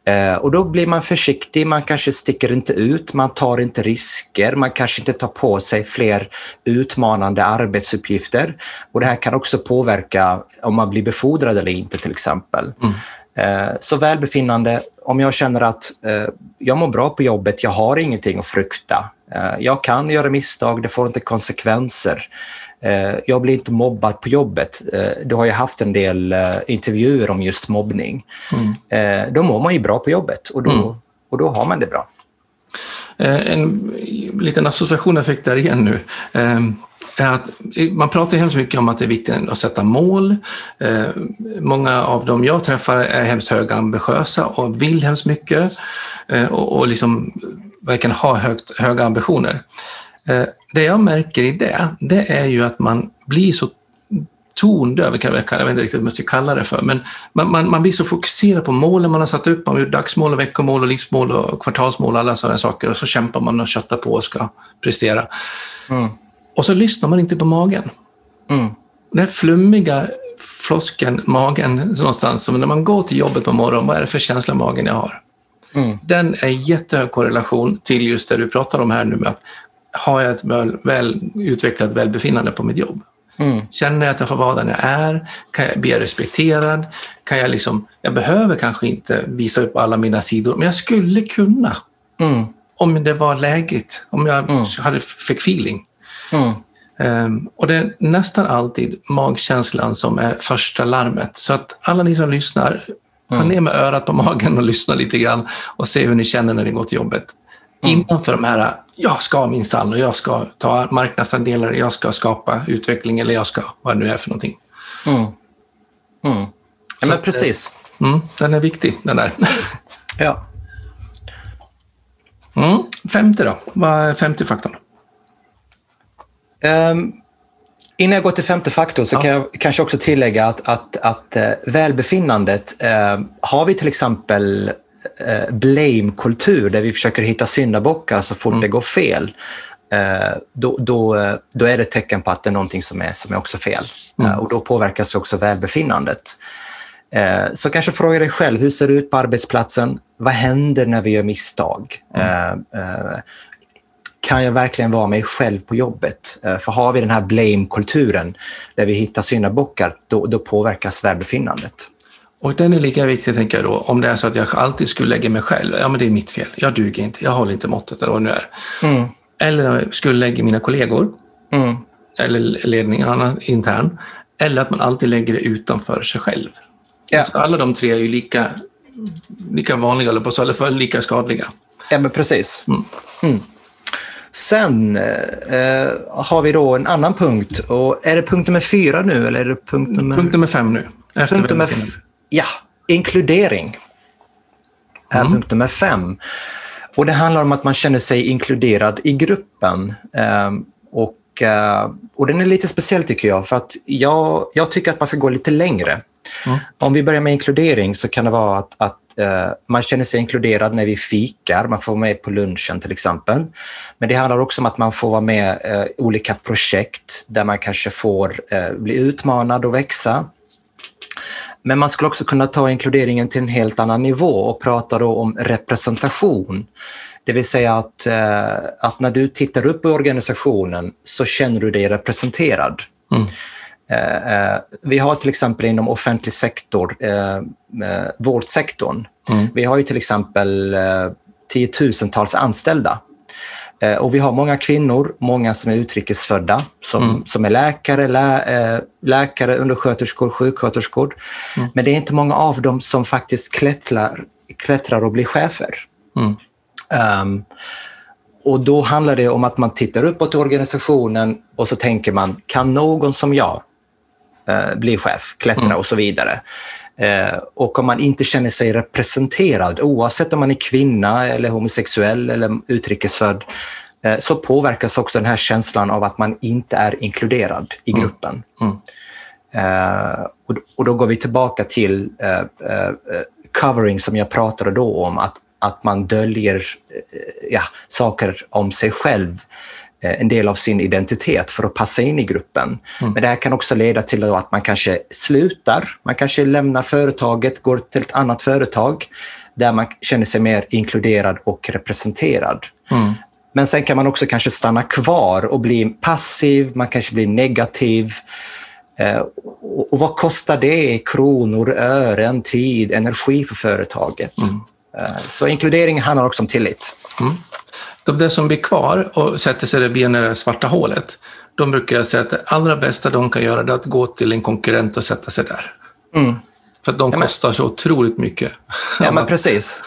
Eh, och då blir man försiktig, man kanske sticker inte ut, man tar inte risker, man kanske inte tar på sig fler utmanande arbetsuppgifter. Och Det här kan också påverka om man blir befordrad eller inte till exempel. Mm. Eh, så välbefinnande, om jag känner att eh, jag mår bra på jobbet, jag har ingenting att frukta. Jag kan göra misstag, det får inte konsekvenser. Eh, jag blir inte mobbad på jobbet. Eh, du har ju haft en del eh, intervjuer om just mobbning. Mm. Då mår man ju bra på jobbet och då, mm. och då har man det bra. En liten associationeffekt där igen nu är att man pratar hemskt mycket om att det är viktigt att sätta mål. Många av dem jag träffar är hemskt högambitiösa och vill hemskt mycket och liksom verkligen ha högt, höga ambitioner det jag märker i det, det är ju att man blir så tondöv, jag vet inte riktigt vad man ska kalla det för, men man, man, man blir så fokuserad på målen man har satt upp, man har gjort dagsmål, och veckomål, och livsmål och kvartalsmål och alla sådana saker och så kämpar man och köttar på och ska prestera. Mm. Och så lyssnar man inte på magen. Mm. Den flummiga flosken, magen någonstans, som när man går till jobbet på morgonen, vad är det för känsla magen jag har? Mm. Den är jättehög korrelation till just det du pratar om här nu med att har jag ett väl, väl utvecklat välbefinnande på mitt jobb? Mm. Känner jag att jag får vara den jag är? Kan jag bli respekterad? Kan jag, liksom, jag behöver kanske inte visa upp alla mina sidor, men jag skulle kunna. Mm. Om det var lägligt, om jag mm. hade, fick feeling. Um, och det är nästan alltid magkänslan som är första larmet. Så att alla ni som lyssnar, ta ner med örat på magen och lyssna lite grann och se hur ni känner när ni går till jobbet. Mm. Innanför de här, jag ska minsann och jag ska ta marknadsandelar, jag ska skapa utveckling eller jag ska, vad det nu är för någonting. Mm. Mm. Ja, men precis. Mm, den är viktig, den där. ja. Mm. Femte då? Vad är femte faktorn? Um, innan jag går till femte faktorn så ja. kan jag kanske också tillägga att, att, att uh, välbefinnandet, uh, har vi till exempel eh, blame-kultur där vi försöker hitta syndabockar så fort mm. det går fel, eh, då, då, eh, då är det ett tecken på att det är någonting som är, som är också fel. Mm. Eh, och då påverkas också välbefinnandet. Eh, så kanske fråga dig själv, hur ser det ut på arbetsplatsen? Vad händer när vi gör misstag? Mm. Kan jag verkligen vara mig själv på jobbet? För har vi den här blame-kulturen där vi hittar syndabockar, då, då påverkas välbefinnandet. Och den är lika viktig, tänker jag då, om det är så att jag alltid skulle lägga mig själv. Ja, men det är mitt fel. Jag duger inte. Jag håller inte måttet eller vad det nu är. Mm. Eller skulle lägga mina kollegor, mm. eller ledningen intern. Eller att man alltid lägger det utanför sig själv. Ja. Alltså alla de tre är ju lika, lika vanliga, eller, på, eller för lika skadliga. Ja, men precis. Mm. Sen eh, har vi då en annan punkt. Och är det punkt nummer fyra nu? Eller är det punkt nummer... Punkt nummer fem nu. punkt nummer Ja, inkludering är mm. punkt nummer fem. Och Det handlar om att man känner sig inkluderad i gruppen. Ehm, och, eh, och Den är lite speciell tycker jag, för att jag, jag tycker att man ska gå lite längre. Mm. Om vi börjar med inkludering så kan det vara att, att Eh, man känner sig inkluderad när vi fikar, man får vara med på lunchen till exempel. Men det handlar också om att man får vara med i olika projekt där man kanske får eh, bli utmanad och växa. Men man skulle också kunna ta inkluderingen till en helt annan nivå och prata då om representation. Det vill säga att, att när du tittar upp i organisationen så känner du dig representerad. Mm. Eh, eh, vi har till exempel inom offentlig sektor, vårdsektorn, mm. vi har ju till exempel tiotusentals anställda Eh, och vi har många kvinnor, många som är utrikesfödda, som, mm. som är läkare, lä, läkare, undersköterskor, sjuksköterskor. Mm. Men det är inte många av dem som faktiskt klättrar, klättrar och blir chefer. Mm. Um, och då handlar det om att man tittar uppåt i organisationen och så tänker man, kan någon som jag eh, bli chef, klättra Mm. och så vidare. Eh, och om man inte känner sig representerad, oavsett om man är kvinna, eller homosexuell eller utrikesfödd, eh, så påverkas också den här känslan av att man inte är inkluderad i gruppen. Mm. Eh, och, och då går vi tillbaka till eh, covering som jag pratade då om, att, att man döljer ja, saker om sig själv, en del av sin identitet för att passa in i gruppen. Mm. Men det här kan också leda till att man kanske slutar, man kanske lämnar företaget, går till ett annat företag där man känner sig mer inkluderad och representerad. Mm. Men sen kan man också kanske stanna kvar och bli passiv, man kanske blir negativ. Eh, och, vad kostar det? i Kronor, ören, tid, energi för företaget. Eh, så inkludering handlar också om tillit. De där som blir kvar och sätter sig där i det svarta hålet, de brukar jag säga att det allra bästa de kan göra är att gå till en konkurrent och sätta sig där. Mm. För att de men- kostar så otroligt mycket. Ja, men precis.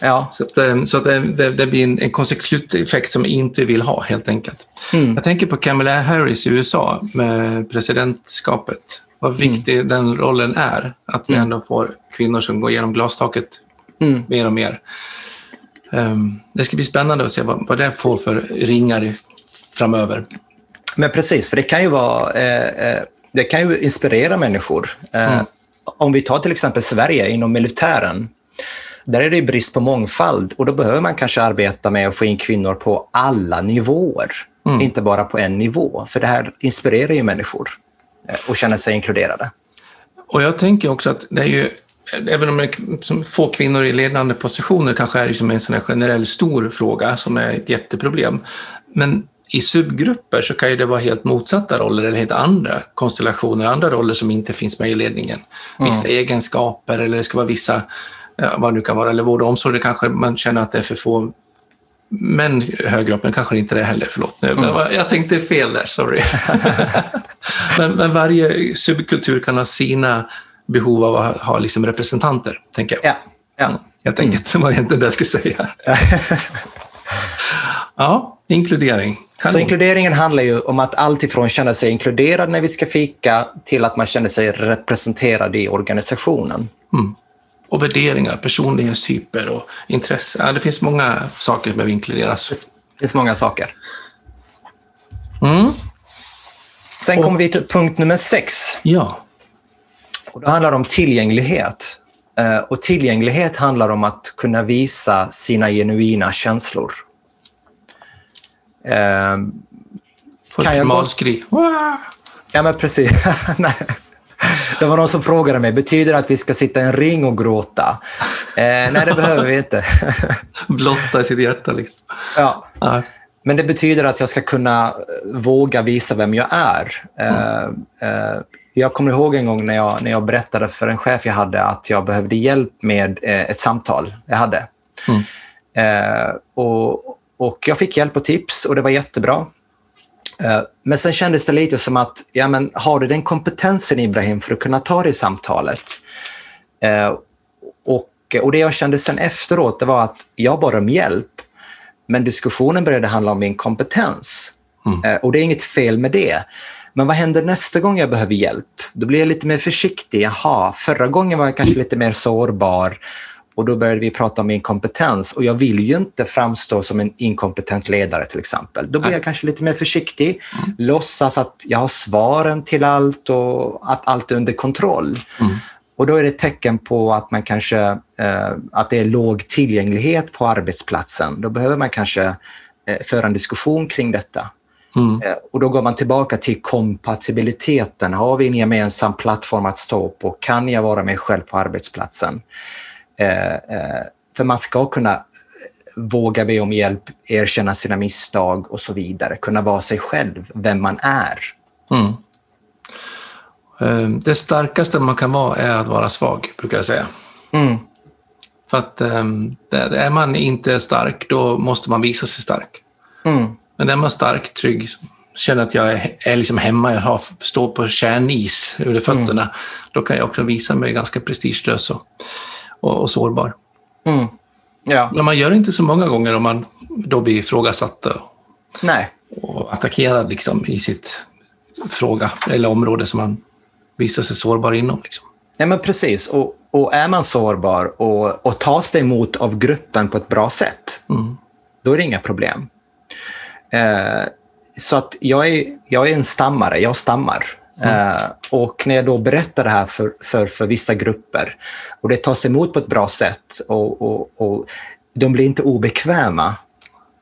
Ja. Så, att, eh, så att det, det, det blir en, en konsekvenseffekt som vi inte vill ha, helt enkelt. Mm. Jag tänker på Kamala Harris i USA med presidentskapet. Vad Mm. viktig den rollen är. Att vi ändå får kvinnor som går igenom glastaket Mm. mer och mer. Ehm, det ska bli spännande att se vad, vad det får för ringar framöver. Men precis, för det kan ju vara... Eh, eh, det kan ju inspirera människor. Eh, Mm. Om vi tar till exempel Sverige inom militären. Där är det brist på mångfald och då behöver man kanske arbeta med att få in kvinnor på alla nivåer. Mm. Inte bara på en nivå, för det här inspirerar ju människor och känner sig inkluderade. Och jag tänker också att det är ju, även om det är som få kvinnor i ledande positioner kanske är liksom en sån här generell stor fråga som är ett jätteproblem. Men i subgrupper så kan ju det vara helt motsatta roller eller helt andra konstellationer, andra roller som inte finns med i ledningen. Vissa egenskaper eller det ska vara vissa, vad det nu kan vara, eller vård och omsorg, det kanske man känner att det är för få män högre upp, men kanske inte det heller, förlåt. Nu, men Jag tänkte fel där, sorry. men, men varje subkultur kan ha sina behov av att ha liksom representanter, tänker jag. Ja, ja. Helt enkelt, det var egentligen det jag skulle säga. ja, inkludering. Så Kanon. inkluderingen handlar ju om att alltifrån känna sig inkluderad när vi ska fika till att man känner sig representerad i organisationen. Och värderingar, personlighetstyper och intressen. Ja, det finns många saker som behöver inkluderas. Det finns många saker. Mm. Sen kommer vi till punkt nummer sex. Ja. Och då handlar det om tillgänglighet. Eh, Och tillgänglighet handlar om att kunna visa sina genuina känslor. Eh, Får Kan jag. Wah! Ja, men precis. Det var någon som frågade mig, betyder det att vi ska sitta i en ring och gråta? Eh, nej, det behöver vi inte. Blotta sitt hjärta. Liksom. ja. Ja. Men det betyder att jag ska kunna våga visa vem jag är. Eh, eh, jag kommer ihåg en gång när jag, när jag berättade för en chef jag hade att jag behövde hjälp med eh, ett samtal jag hade. Mm. Eh, och, och jag fick hjälp och tips och det var jättebra. Eh, Men sen kändes det lite som att, ja men har du den kompetensen Ibrahim för att kunna ta det samtalet? Eh, Och, och det jag kände sen efteråt, det var att jag bad om hjälp, men diskussionen började handla om min kompetens. Mm. Eh, Och det är inget fel med det. Men vad händer nästa gång jag behöver hjälp? Då blir jag lite mer försiktig. Jaha, förra gången var jag kanske lite mer sårbar och då började vi prata om min kompetens och jag vill ju inte framstå som en inkompetent ledare till exempel. Då blir jag kanske lite mer försiktig, låtsas att jag har svaren till allt och att allt är under kontroll. Och då är det ett tecken på att man kanske eh, att det är låg tillgänglighet på arbetsplatsen. Då behöver man kanske eh, föra en diskussion kring detta. Mm. Eh, Och då går man tillbaka till kompatibiliteten. Har vi en gemensam plattform att stå på? Kan jag vara mig själv på arbetsplatsen? Eh, eh, för man ska kunna våga be om hjälp, erkänna sina misstag och så vidare. Kunna vara sig själv, vem man är. Mm. Det starkaste man kan vara är att vara svag, brukar jag säga. Mm. För att är man inte stark, då måste man visa sig stark. Mm. Men är man stark, trygg, känner att jag är, är liksom hemma, jag har, står på kärnis under fötterna, då kan jag också visa mig ganska prestigelös och, och, och sårbar. Mm. Ja, Men man gör det inte så många gånger om man då blir ifrågasatt och, nej. och attackerad liksom, i sitt fråga eller område som man visa sig sårbar inom. Liksom. Ja, men precis. Och, och är man sårbar och, och tas det emot av gruppen på ett bra sätt, Mm. då är det inga problem. Eh, så att jag är, jag är en stammare, jag stammar. Eh, och när jag då berättar det här för, för, för vissa grupper och det tas emot på ett bra sätt och, och, och de blir inte obekväma,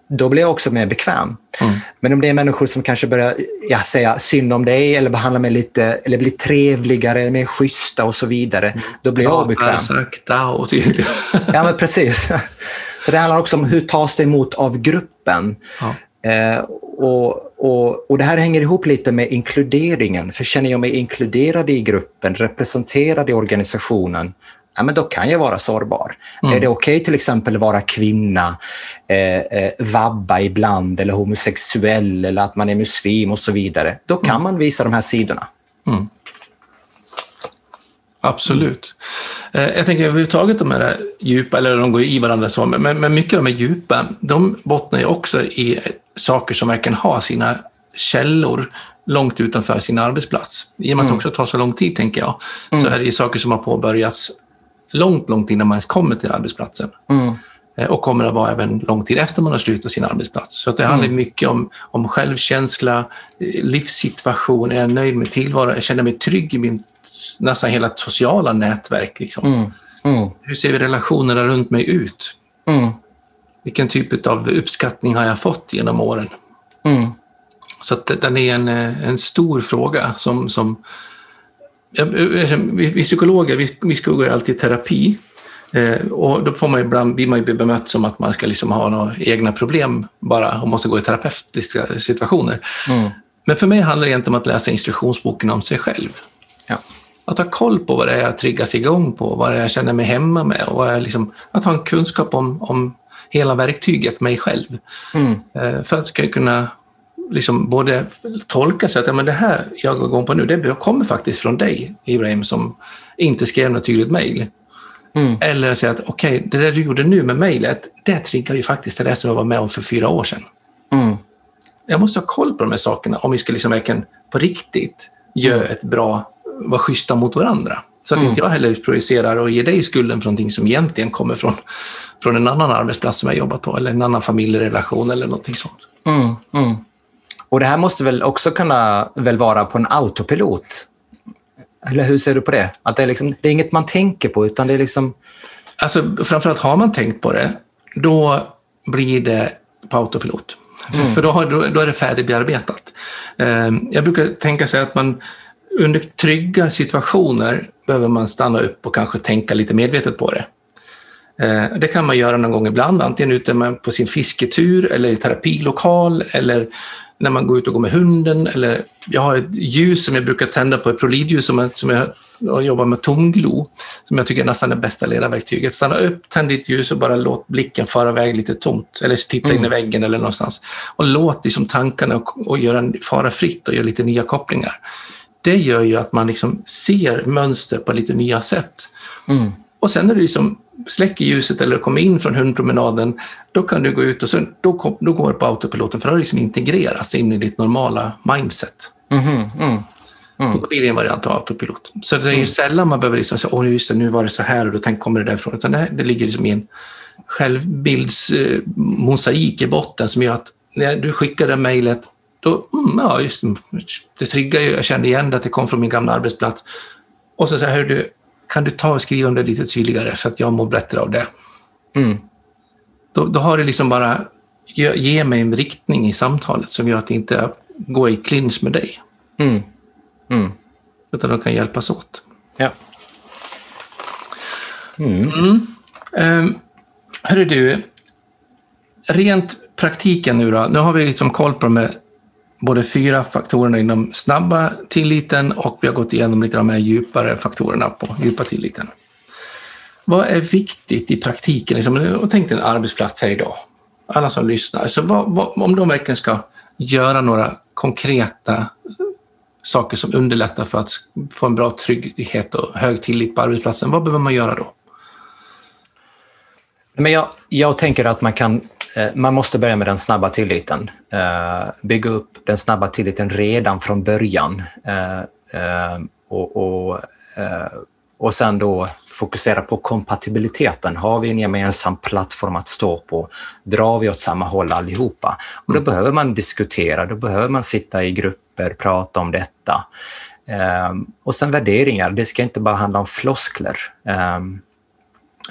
då blir jag också mer bekväm. Mm. Men om det är människor som kanske börjar ja, säga synd om dig eller behandla mig lite, eller blir trevligare, eller mer schyssta och så vidare, då blir jag obekväm. Sakta och tydligt. Ja, men precis. Så det handlar också om hur tas det emot av gruppen. Ja. Eh, och, och, och Det här hänger ihop lite med inkluderingen. För känner jag mig inkluderad i gruppen, representerad i organisationen, ja, men då kan jag vara sårbar. Mm. Är det okej till exempel att vara kvinna, eh, eh, vabba ibland eller homosexuell eller att man är muslim och så vidare, då kan man visa de här sidorna. Mm. Absolut. Eh, Jag tänker överhuvudtaget de här djupa, eller de går i varandra så, men, men mycket av de här djupa, de bottnar ju också i saker som verkligen har sina källor långt utanför sin arbetsplats. I och med att det också tar så lång tid, tänker jag, så är det ju saker som har påbörjats långt, långt innan man ens kommer till arbetsplatsen. Mm. Eh, och kommer att vara även lång tid efter man har slutat sin arbetsplats. Så att det handlar mycket om, om självkänsla, eh, livssituation, är jag nöjd med tillvaron, jag känner mig trygg i min nästan hela sociala nätverk. Liksom. Mm. Mm. Hur ser relationerna runt mig ut? Mm. Vilken typ av uppskattning har jag fått genom åren? Mm. Så att den är en, eh, en stor fråga som, som jag, vi, vi psykologer, vi, vi gå alltid i terapi. Eh, och då får man ibland, blir man ju bemött som att man ska liksom ha några egna problem bara och måste gå i terapeutiska situationer. Mm. Men för mig handlar det egentligen om att läsa instruktionsboken om sig själv. Ja. Att ha koll på vad det är jag triggas igång på, vad det är jag känner mig hemma med och vad liksom, att ha en kunskap om, om hela verktyget, mig själv. Mm. Eh, För att ska kunna liksom både tolka sig att ja, men det här jag går igång på nu, det kommer faktiskt från dig, Ibrahim, som inte skrev något tydligt mejl. Mm. Eller säga att okej, det där du gjorde nu med mejlet, det triggar ju faktiskt det där som jag var med om för fyra år sedan. Mm. Jag måste ha koll på de här sakerna om vi ska liksom verkligen på riktigt göra ett bra, vara schyssta mot varandra. Så att Mm. inte jag heller projicerar och ger dig skulden för någonting som egentligen kommer från, från en annan arbetsplats som jag jobbat på eller en annan familjerelation eller någonting sånt. Mm, mm. Och det här måste väl också kunna väl vara på en autopilot? Eller hur ser du på det? Att det, är liksom, det är inget man tänker på, utan det är liksom... Alltså, framförallt har man tänkt på det, då blir det på autopilot. För då, har, då, då är det färdigbearbetat. Eh, jag brukar tänka sig att man under trygga situationer behöver man stanna upp och kanske tänka lite medvetet på det. Eh, det kan man göra någon gång ibland, antingen ute på sin fisketur eller i terapilokal eller när man går ut och går med hunden. Eller jag har ett ljus som jag brukar tända på, ett prolidljus som jag, som jag jobbar med tomglo, som jag tycker är nästan det bästa ledarverktyget. Stanna upp, tänd ditt ljus och bara låt blicken fara iväg lite tomt. Eller titta in i väggen eller någonstans. Och låt liksom tankarna och, och göra en, fara fritt och göra lite nya kopplingar. Det gör ju att man liksom ser mönster på lite nya sätt. Mm. Och sen när du liksom släcker ljuset eller kommer in från hundpromenaden, då kan du gå ut och så, då, kom, då går det på autopiloten för då har det liksom integrerats in i ditt normala mindset. Mhm, mm. Och då blir det en variant av autopilot. Så det är ju sällan man behöver liksom säga, åh just det, nu var det så här och då tänk, kommer det därifrån. Utan det, här, det ligger liksom i en självbildsmosaik i botten som gör att när du skickar det mejlet, då, mm, ja just det, triggar ju, jag kände igen det, att det kom från min gamla arbetsplats. Och så säger du, kan du ta och skriva om det lite tydligare så att jag mår bättre av det? Mm. Då, då har det liksom bara, ge, ge mig en riktning i samtalet som gör att det inte går i clinch med dig. Mm. Mm. Utan de kan hjälpas åt. Ja. Mm. Um, hörru du, rent praktiken nu då. Nu har vi liksom koll på de här både fyra faktorerna inom snabba tilliten och vi har gått igenom lite av de här djupare faktorerna på djupa tilliten. Vad är viktigt i praktiken? Liksom, tänk dig en arbetsplats här idag. Alla som lyssnar. Så vad, vad, om de verkligen ska göra några konkreta saker som underlättar för att få en bra trygghet och hög tillit på arbetsplatsen, vad behöver man göra då? Men jag, jag tänker att man kan man måste börja med den snabba tilliten. Eh, bygga upp den snabba tilliten redan från början. Eh, eh, och, och, och sen då fokusera på kompatibiliteten. Har vi en gemensam plattform att stå på? Drar vi åt samma håll allihopa? Och då mm. behöver man diskutera, då behöver man sitta i grupper, prata om detta. Och sen värderingar, det ska inte bara handla om floskler.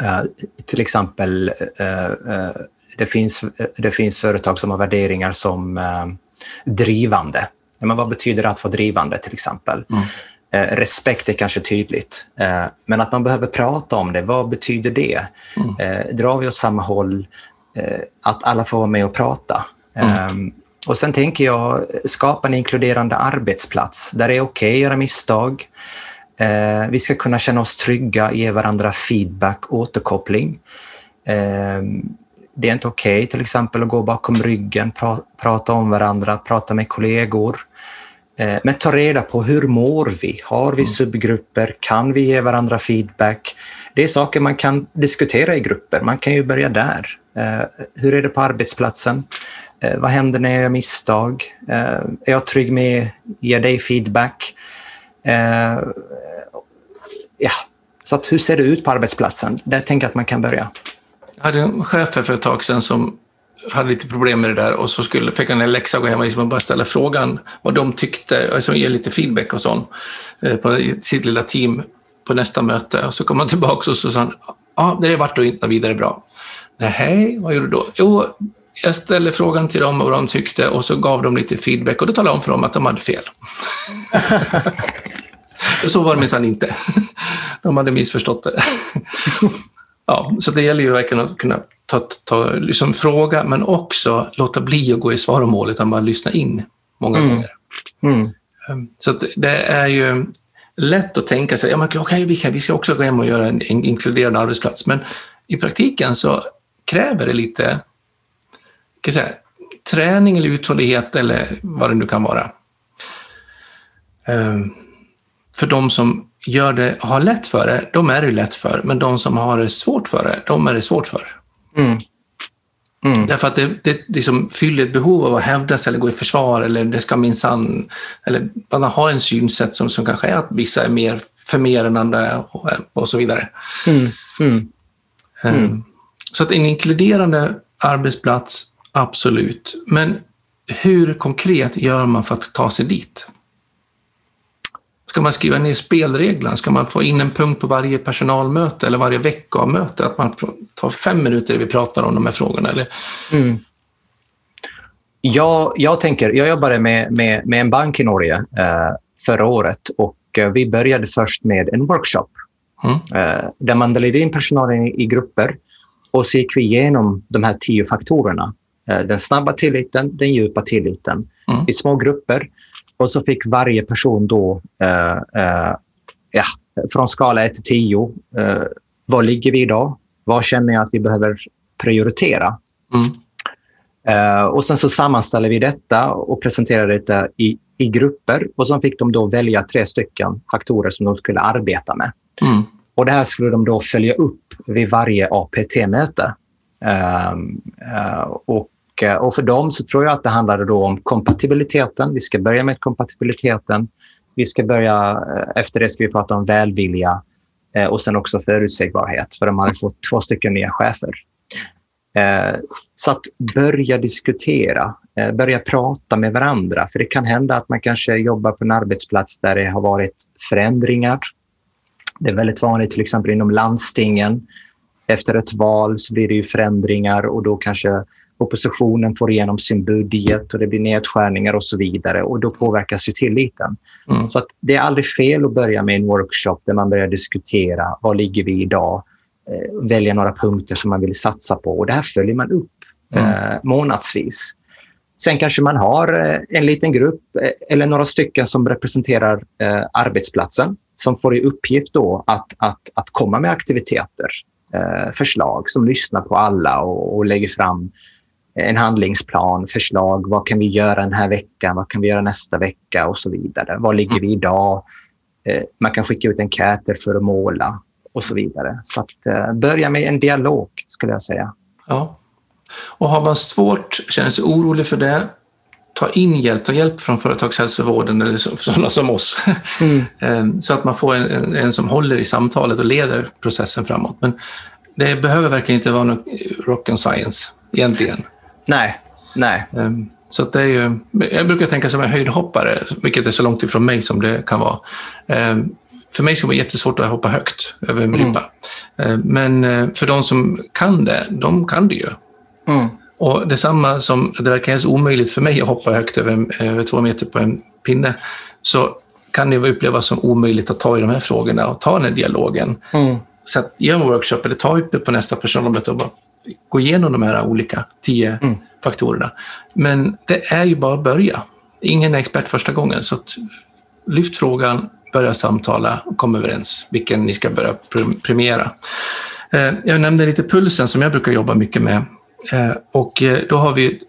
Uh, till exempel, uh, uh, det, finns, det finns företag som har värderingar som drivande. Men vad betyder det att vara drivande till exempel? Mm. Eh, respekt är kanske tydligt, eh, men att man behöver prata om det. Vad betyder det? Mm. Eh, drar vi åt samma håll? Eh, att alla får vara med och prata. Mm. Ehm, och Sen tänker jag skapa en inkluderande arbetsplats där det är okej okay att göra misstag. Eh, vi ska kunna känna oss trygga, ge varandra feedback, återkoppling. Det är inte okej okay, till exempel att gå bakom ryggen, pra prata om varandra, prata med kollegor. Eh, men ta reda på hur mår vi? Har vi mm. subgrupper? Kan vi ge varandra feedback? Det är saker man kan diskutera i grupper. Man kan ju börja där. Eh, hur är det på arbetsplatsen? Eh, vad händer när jag gör misstag? Är jag trygg med att ge dig feedback? Ja, så att hur ser det ut på arbetsplatsen? Där tänker jag att man kan börja. Jag hade en chef för ett tag sedan som hade lite problem med det där och så skulle, fick han en läxa att gå hem och liksom bara ställa frågan vad de tyckte, alltså ge lite feedback och sånt eh, på sitt lilla team på nästa möte. Och så kom han tillbaka och så sa han, ja, det vart då inte vidare bra. Nej, vad gjorde du då? Jo, jag ställde frågan till dem vad de tyckte och så gav de lite feedback och då talade jag om för dem att de hade fel. så var det minsann inte. De hade missförstått det. Ja, så det gäller ju verkligen att kunna ta, ta liksom fråga, men också låta bli att gå i svaromål, utan bara lyssna in många mm. gånger. Mm. Ehm, så det är ju lätt att tänka sig, ja, men, okay, vi, kan, vi ska också gå hem och göra en, en inkluderande arbetsplats, men i praktiken så kräver det lite kan säga, träning eller uthållighet eller vad det nu kan vara. Um, för de som gör det, har lätt för det, de är det lätt för. Men de som har det svårt för det, de är det svårt för. Mm. Mm. Därför att det, det liksom fyller ett behov av att hävda sig eller gå i försvar eller det ska minsann, eller man har en synsätt som, som kanske är att vissa är mer för mer än andra och, och så vidare. Mm. Um, så att en inkluderande arbetsplats, absolut. Men hur konkret gör man för att ta sig dit? Ska man skriva ner spelreglerna? Ska man få in en punkt på varje personalmöte eller varje veckomöte? Att man tar fem minuter vi pratar om de här frågorna? Eller? Mm. Ja, jag tänker, jag jobbade med, med, med en bank i Norge eh, förra året och eh, vi började först med en workshop mm. eh, där man delade in personalen i, i, grupper och så gick vi igenom de här tio faktorerna. Eh, den snabba tilliten, den djupa tilliten mm. i små grupper och så fick varje person då, eh, eh, ja, från skala 1 till 10, eh, var ligger vi idag? Vad känner jag att vi behöver prioritera? Mm. Uh, och Sen så sammanställer vi detta och presenterar detta i, i grupper. och så fick de då välja tre stycken faktorer som de skulle arbeta med. Mm. Och Det här skulle de då följa upp vid varje APT-möte. Uh, uh, och Eh, och för dem så tror jag att det handlade då om kompatibiliteten. Vi ska börja med kompatibiliteten. Vi ska börja, eh, efter det ska vi prata om välvilja eh, och sen också förutsägbarhet, för de hade fått två stycken nya chefer. Så att börja diskutera, börja prata med varandra. För det kan hända att man kanske jobbar på en arbetsplats där det har varit förändringar. Det är väldigt vanligt till exempel inom landstingen. Efter ett val så blir det ju förändringar och då kanske oppositionen får igenom sin budget och det blir nedskärningar och så vidare och då påverkas ju tilliten. Mm. Så att det är aldrig fel att börja med en workshop där man börjar diskutera var ligger vi idag, eh, välja några punkter som man vill satsa på och det här följer man upp mm. eh, månadsvis. Sen kanske man har eh, en liten grupp eh, eller några stycken som representerar eh, arbetsplatsen som får i uppgift då att, att, att komma med aktiviteter, eh, förslag som lyssnar på alla och, och lägger fram en handlingsplan, förslag. Vad kan vi göra den här veckan? Vad kan vi göra nästa vecka? Och så vidare. Var ligger vi idag? Eh, man kan skicka ut enkäter för att måla och så vidare. Så att eh, börja med en dialog skulle jag säga. Ja. Och har man svårt, känner sig orolig för det, ta in hjälp, ta hjälp från företagshälsovården eller sådana som oss. Mm. så att man får en, en, en, som håller i samtalet och leder processen framåt. Men det behöver verkligen inte vara någon rock and science egentligen. Nej, nej. Ehm, så det är ju, jag brukar tänka som en höjdhoppare, vilket är så långt ifrån mig som det kan vara. Ehm, för mig ska det vara jättesvårt att hoppa högt över en ribba. Mm. Men eh, för de som kan det, de kan det ju. Mm. Och detsamma som det verkar helt omöjligt för mig att hoppa högt över, över två meter på en pinne, så kan det upplevas som omöjligt att ta i de här frågorna och ta den här dialogen. Mm. Så att gör en workshop eller ta upp det på nästa personalmöte och bara gå igenom de här olika tio mm. faktorerna. Men det är ju bara att börja. Ingen är expert första gången, så lyft frågan, börja samtala och kom överens vilken ni ska börja premiera. Eh, jag nämnde lite pulsen som jag brukar jobba mycket med Eh, och eh, då har vi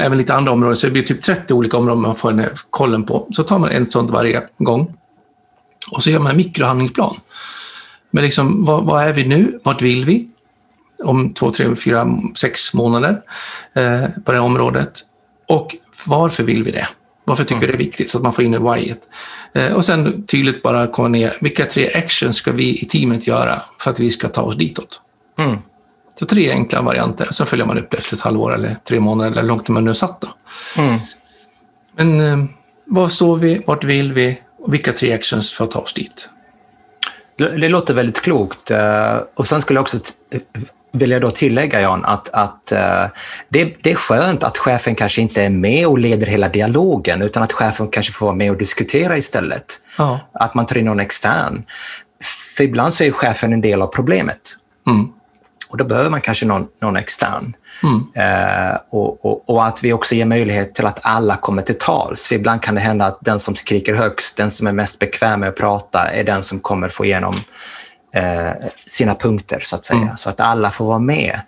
även lite andra områden, så det blir typ 30 olika områden man får en kollen på. Så tar man en sånt varje gång. Och så gör man en mikrohandlingsplan. Men liksom, vad, vad, är vi nu? Vart vill vi? Om två, tre, fyra, sex månader eh, på det här området. Och varför vill vi det? Varför tycker mm. vi det är viktigt? Så att man får in whyet. Eh, och sen tydligt bara komma ner, vilka tre actions ska vi i teamet göra för att vi ska ta oss ditåt? Mm. Så tre enkla varianter. Sen följer man upp det efter ett halvår eller tre månader eller hur långt man nu satt. Då. Mm. Men eh, var står vi? Vart vill vi? Och vilka tre actions för att ta oss dit? Det låter väldigt klokt. Eh, och sen skulle jag också vilja då tillägga, Jan, att, att uh, det, det, är skönt att chefen kanske inte är med och leder hela dialogen, utan att chefen kanske får vara med och diskutera istället. Ja. Att man tar in någon extern. För ibland så är chefen en del av problemet. Mm. Och då behöver man kanske någon, någon extern. Mm. Eh, och, och, och, att vi också ger möjlighet till att alla kommer till tals. För ibland kan det hända att den som skriker högst, den som är mest bekväm med att prata, är den som kommer få igenom sina punkter, så att säga. Mm. Så att alla får vara med.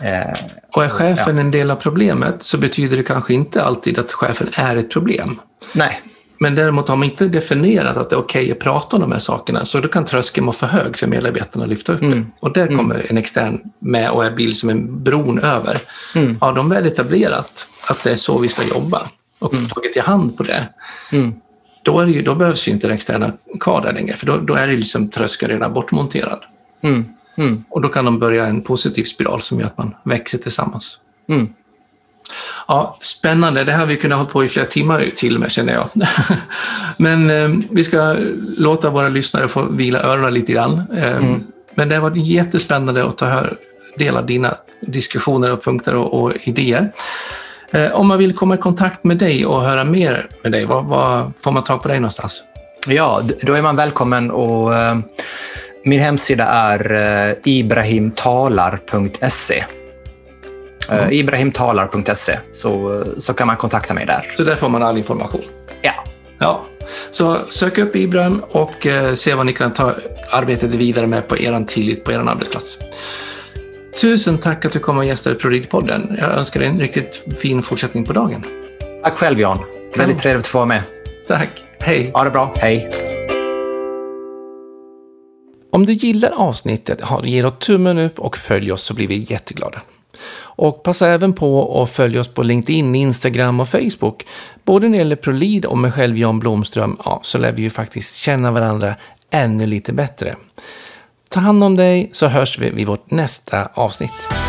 Eh, och är chefen ja. en del av problemet så betyder det kanske inte alltid att chefen är ett problem. Nej. Men däremot har man inte definierat att det är okej okay att prata om de här sakerna, så då kan tröskeln vara för hög för medarbetarna att lyfta upp mm. det. Och där kommer mm. en extern med och är bild som en bron över. Mm. Har de väl etablerat att det är så vi ska jobba och mm. tagit i hand på det, mm. Då, är ju, då behövs ju inte den externa där längre, för då, då är det liksom tröskeln redan bortmonterad. Mm. Mm. Och då kan de börja en positiv spiral som gör att man växer tillsammans. Mm. Ja, spännande. Det här har vi kunnat hålla på i flera timmar till med känner jag. Men eh, vi ska låta våra lyssnare få vila öronen lite grann. Eh, mm. Men det har varit jättespännande att ta hör, del av dina diskussioner och punkter och, och idéer. Eh, om man vill komma i kontakt med dig och höra mer med dig, var, var får man tag på dig någonstans? Ja, då är man välkommen och eh, min hemsida är eh, ibrahimtalar.se. Mm. Ibrahimtalar.se så, så kan man kontakta mig där. Så där får man all information? Ja. ja. Så sök upp Ibrahim och se vad ni kan ta arbetet vidare med på er tillit på er arbetsplats. Tusen tack att du kom och gästade ProRid-podden. Jag önskar dig en riktigt fin fortsättning på dagen. Tack själv Jan. Väldigt trevligt att få vara med. Tack. Hej. Ha det bra. Hej. Om du gillar avsnittet, ge då tummen upp och följ oss så blir vi jätteglada. Och passa även på att följa oss på LinkedIn, Instagram och Facebook. Både när det gäller ProLead och mig själv Jan Blomström, ja, så lär vi ju faktiskt känna varandra ännu lite bättre. Ta hand om dig så hörs vi vid vårt nästa avsnitt.